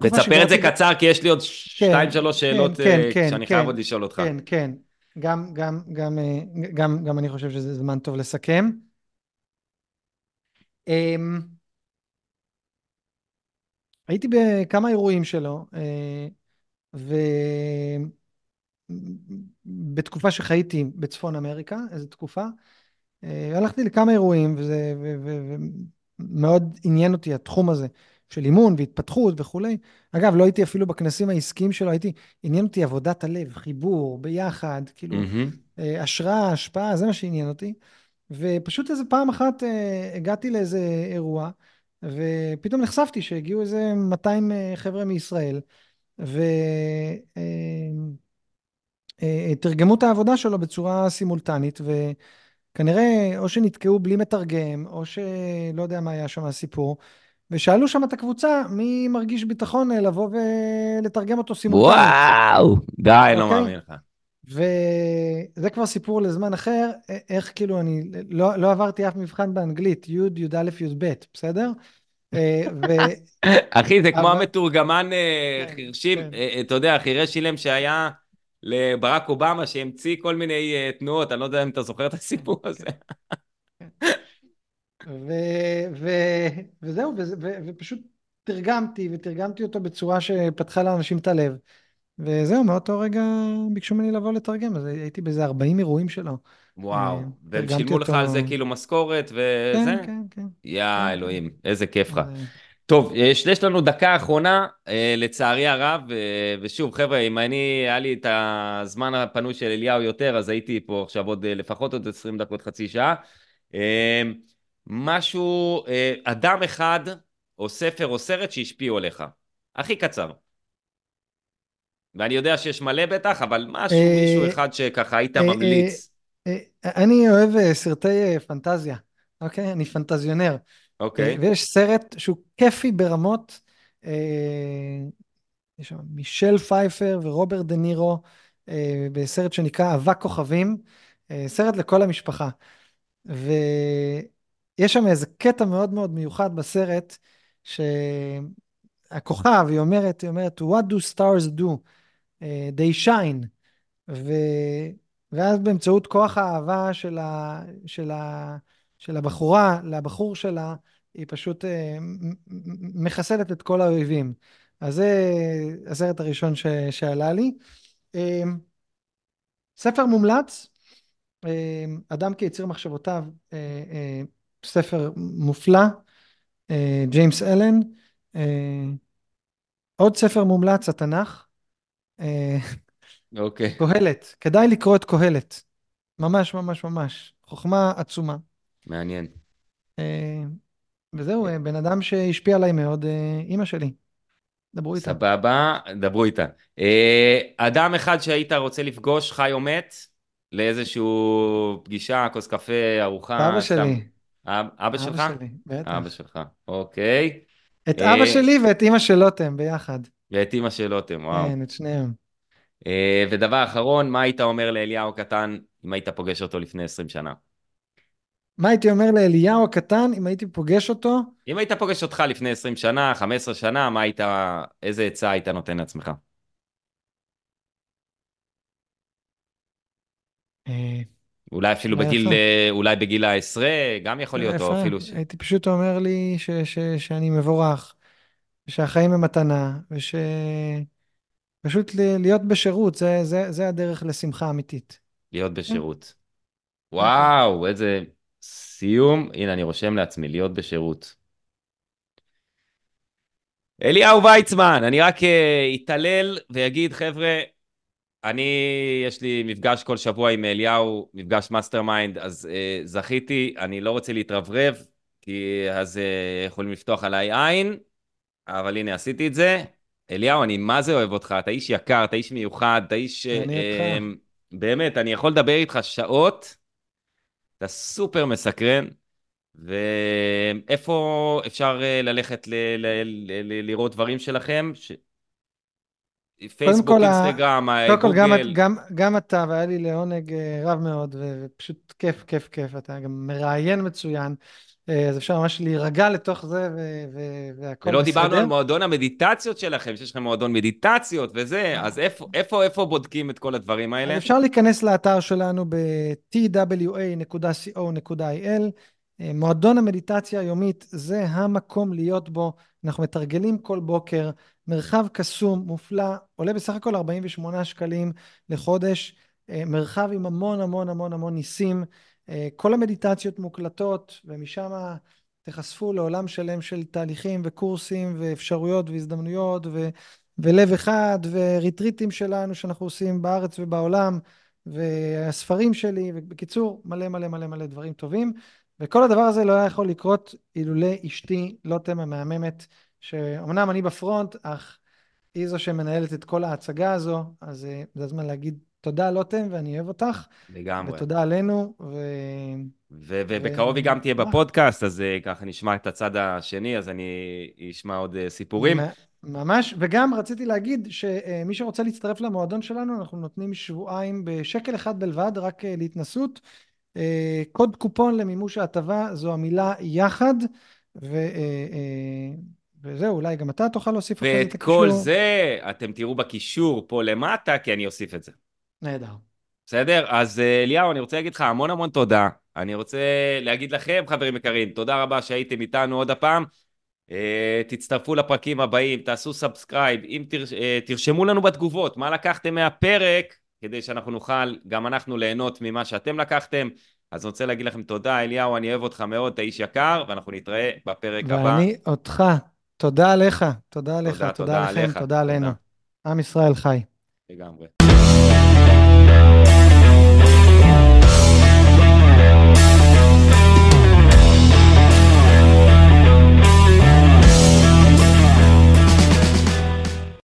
ותספר את זה קצר, כי יש לי עוד כן, שתיים שלוש כן, שאלות כן, שאני חייב עוד לשאול אותך. כן, כן. גם, גם, גם, גם, גם אני חושב שזה זמן טוב לסכם. הייתי בכמה אירועים שלו, ובתקופה שחייתי בצפון אמריקה, איזו תקופה, הלכתי לכמה אירועים, וזה, ומאוד עניין אותי התחום הזה של אימון והתפתחות וכולי. אגב, לא הייתי אפילו בכנסים העסקיים שלו, הייתי, עניין אותי עבודת הלב, חיבור, ביחד, כאילו, mm-hmm. השראה, השפעה, זה מה שעניין אותי. ופשוט איזה פעם אחת אה, הגעתי לאיזה אירוע, ופתאום נחשפתי שהגיעו איזה 200 אה, חבר'ה מישראל, ותרגמו את העבודה שלו בצורה סימולטנית, וכנראה או שנתקעו בלי מתרגם, או שלא יודע מה היה שם הסיפור. ושאלו שם את הקבוצה מי מרגיש ביטחון אה, לבוא ולתרגם אותו סימולטנית. וואו, די, okay? לא אוקיי? מאמין לך. וזה כבר סיפור לזמן אחר, איך כאילו אני לא, לא עברתי אף מבחן באנגלית, י', י"א, י"ב, בסדר? אה, ו... אחי, זה כמו המתורגמן אה, כן, חירשים, כן. אתה יודע, חירש שילם שהיה לברק אובמה, שהמציא כל מיני תנועות, אני לא יודע אם אתה זוכר את הסיפור הזה. ו, ו, וזהו, ו, ו, ופשוט תרגמתי, ותרגמתי אותו בצורה שפתחה לאנשים את הלב. וזהו, מאותו רגע ביקשו ממני לבוא לתרגם, אז הייתי באיזה 40 אירועים שלו. וואו, אה, והם שילמו לך על זה כאילו משכורת וזה? כן, כן, כן. יא כן. אלוהים, איזה כיף לך. טוב, יש לנו דקה אחרונה, אה, לצערי הרב, אה, ושוב, חבר'ה, אם אני, היה לי את הזמן הפנוי של אליהו יותר, אז הייתי פה עכשיו עוד לפחות עוד 20 דקות, חצי שעה. משהו, אה, אדם אחד, או ספר או סרט שהשפיעו עליך. הכי קצר. ואני יודע שיש מלא בטח, אבל משהו, אה, מישהו אחד שככה היית אה, ממליץ. אני אוהב סרטי פנטזיה, אוקיי? אני פנטזיונר. אוקיי. ויש סרט שהוא כיפי ברמות. יש שם מישל פייפר ורוברט דה נירו, בסרט שנקרא אבק כוכבים, סרט לכל המשפחה. ו... יש שם איזה קטע מאוד מאוד מיוחד בסרט, שהכוכב, היא אומרת, היא אומרת, What do stars do? Uh, they shine. ו... ואז באמצעות כוח האהבה של, ה... של, ה... של הבחורה לבחור שלה, היא פשוט uh, מחסלת את כל האויבים. אז זה הסרט הראשון ש... שעלה לי. Uh, ספר מומלץ, אדם כיציר מחשבותיו, ספר מופלא, אה, ג'יימס אלן, אה, עוד ספר מומלץ, התנ"ך, אה, אוקיי, קהלת, כדאי לקרוא את קהלת, ממש ממש ממש, חוכמה עצומה. מעניין. וזהו, אה, בן אדם שהשפיע עליי מאוד, אה, אימא שלי, דברו איתה. סבבה, דברו איתה. אה, אדם אחד שהיית רוצה לפגוש, חי או מת, לאיזשהו פגישה, כוס קפה, ארוחה, אבא. שלי, אב, אבא אבא שלך? שלי, אבא בטח. שלך, אוקיי. את אבא שלי ואת אימא של לוטם ביחד. ואת אימא של לוטם, וואו. כן, את שניהם. אה, ודבר אחרון, מה היית אומר לאליהו הקטן אם היית פוגש אותו לפני 20 שנה? מה הייתי אומר לאליהו הקטן אם הייתי פוגש אותו? אם היית פוגש אותך לפני 20 שנה, 15 שנה, מה היית, איזה עצה היית נותן לעצמך? אה, אולי אפילו שאלה בגיל, אולי בגיל העשרה, גם יכול שאלה להיות, או. אפילו ש... הייתי פשוט אומר לי ש, ש, שאני מבורך, ושהחיים הם מתנה, ושפשוט להיות בשירות, זה, זה, זה הדרך לשמחה אמיתית. להיות כן, בשירות. בטח. וואו, איזה סיום. הנה, אני רושם לעצמי, להיות בשירות. אליהו ויצמן, אני רק אתעלל ואגיד, חבר'ה, אני, יש לי מפגש כל שבוע עם אליהו, מפגש mastermind, אז uh, זכיתי, אני לא רוצה להתרברב, כי אז uh, יכולים לפתוח עליי עין, אבל הנה, עשיתי את זה. אליהו, אני מה זה אוהב אותך, אתה איש יקר, אתה איש מיוחד, אתה איש... אני אותך. Uh, באמת, אני יכול לדבר איתך שעות, אתה סופר מסקרן, ואיפה אפשר אה, ללכת ל- ל- ל- לראות דברים שלכם? ש... פייסבוק, אינסטגרם, אה, קודם כל גם, גוגל, גם, גם אתה, והיה לי לעונג אה, רב מאוד, ופשוט כיף, כיף, כיף. אתה גם מראיין מצוין, אז אפשר ממש להירגע לתוך זה, והכל ולא דיברנו על בסדר. מועדון המדיטציות שלכם, שיש לכם מועדון מדיטציות וזה, אז איפה, איפה, איפה בודקים את כל הדברים האלה? אפשר להיכנס לאתר שלנו ב-twa.co.il. אה, מועדון המדיטציה היומית זה המקום להיות בו. אנחנו מתרגלים כל בוקר, מרחב קסום, מופלא, עולה בסך הכל 48 שקלים לחודש, אה, מרחב עם המון המון המון המון ניסים. אה, כל המדיטציות מוקלטות, ומשם תיחשפו לעולם שלם של תהליכים וקורסים ואפשרויות והזדמנויות ו... ולב אחד, וריטריטים שלנו שאנחנו עושים בארץ ובעולם, והספרים שלי, ובקיצור, מלא מלא מלא מלא דברים טובים. וכל הדבר הזה לא היה יכול לקרות אילולא אשתי לוטם המהממת, שאומנם אני בפרונט, אך היא זו שמנהלת את כל ההצגה הזו, אז אה, זה הזמן להגיד תודה לוטם, ואני אוהב אותך, לגמרי. ותודה עלינו, ו... ו- ובקרוב היא גם תהיה. בפודקאסט, אז אה, ככה נשמע את הצד השני, אז אני אשמע עוד אה, סיפורים. ממש, וגם רציתי להגיד שמי שרוצה להצטרף למועדון שלנו, אנחנו נותנים שבועיים בשקל אחד בלבד, רק אה, להתנסות. אה, קוד קופון למימוש ההטבה זו המילה יחד, ו, אה, אה, וזהו, אולי גם אתה תוכל להוסיף את ואת הקישור. כל זה אתם תראו בקישור פה למטה, כי אני אוסיף את זה. נהדר. בסדר? אז אה, אליהו, אני רוצה להגיד לך המון המון תודה. אני רוצה להגיד לכם, חברים יקרים, תודה רבה שהייתם איתנו עוד הפעם. אה, תצטרפו לפרקים הבאים, תעשו subscribe, אם תר, אה, תרשמו לנו בתגובות מה לקחתם מהפרק, כדי שאנחנו נוכל, גם אנחנו, ליהנות ממה שאתם לקחתם. אז אני רוצה להגיד לכם תודה, אליהו, אני אוהב אותך מאוד, אתה איש יקר, ואנחנו נתראה בפרק הבא. ואני אותך. תודה עליך, תודה עליך, תודה, תודה תודה לכם, עליך, תודה עלינו. תודה. עם ישראל חי. לגמרי.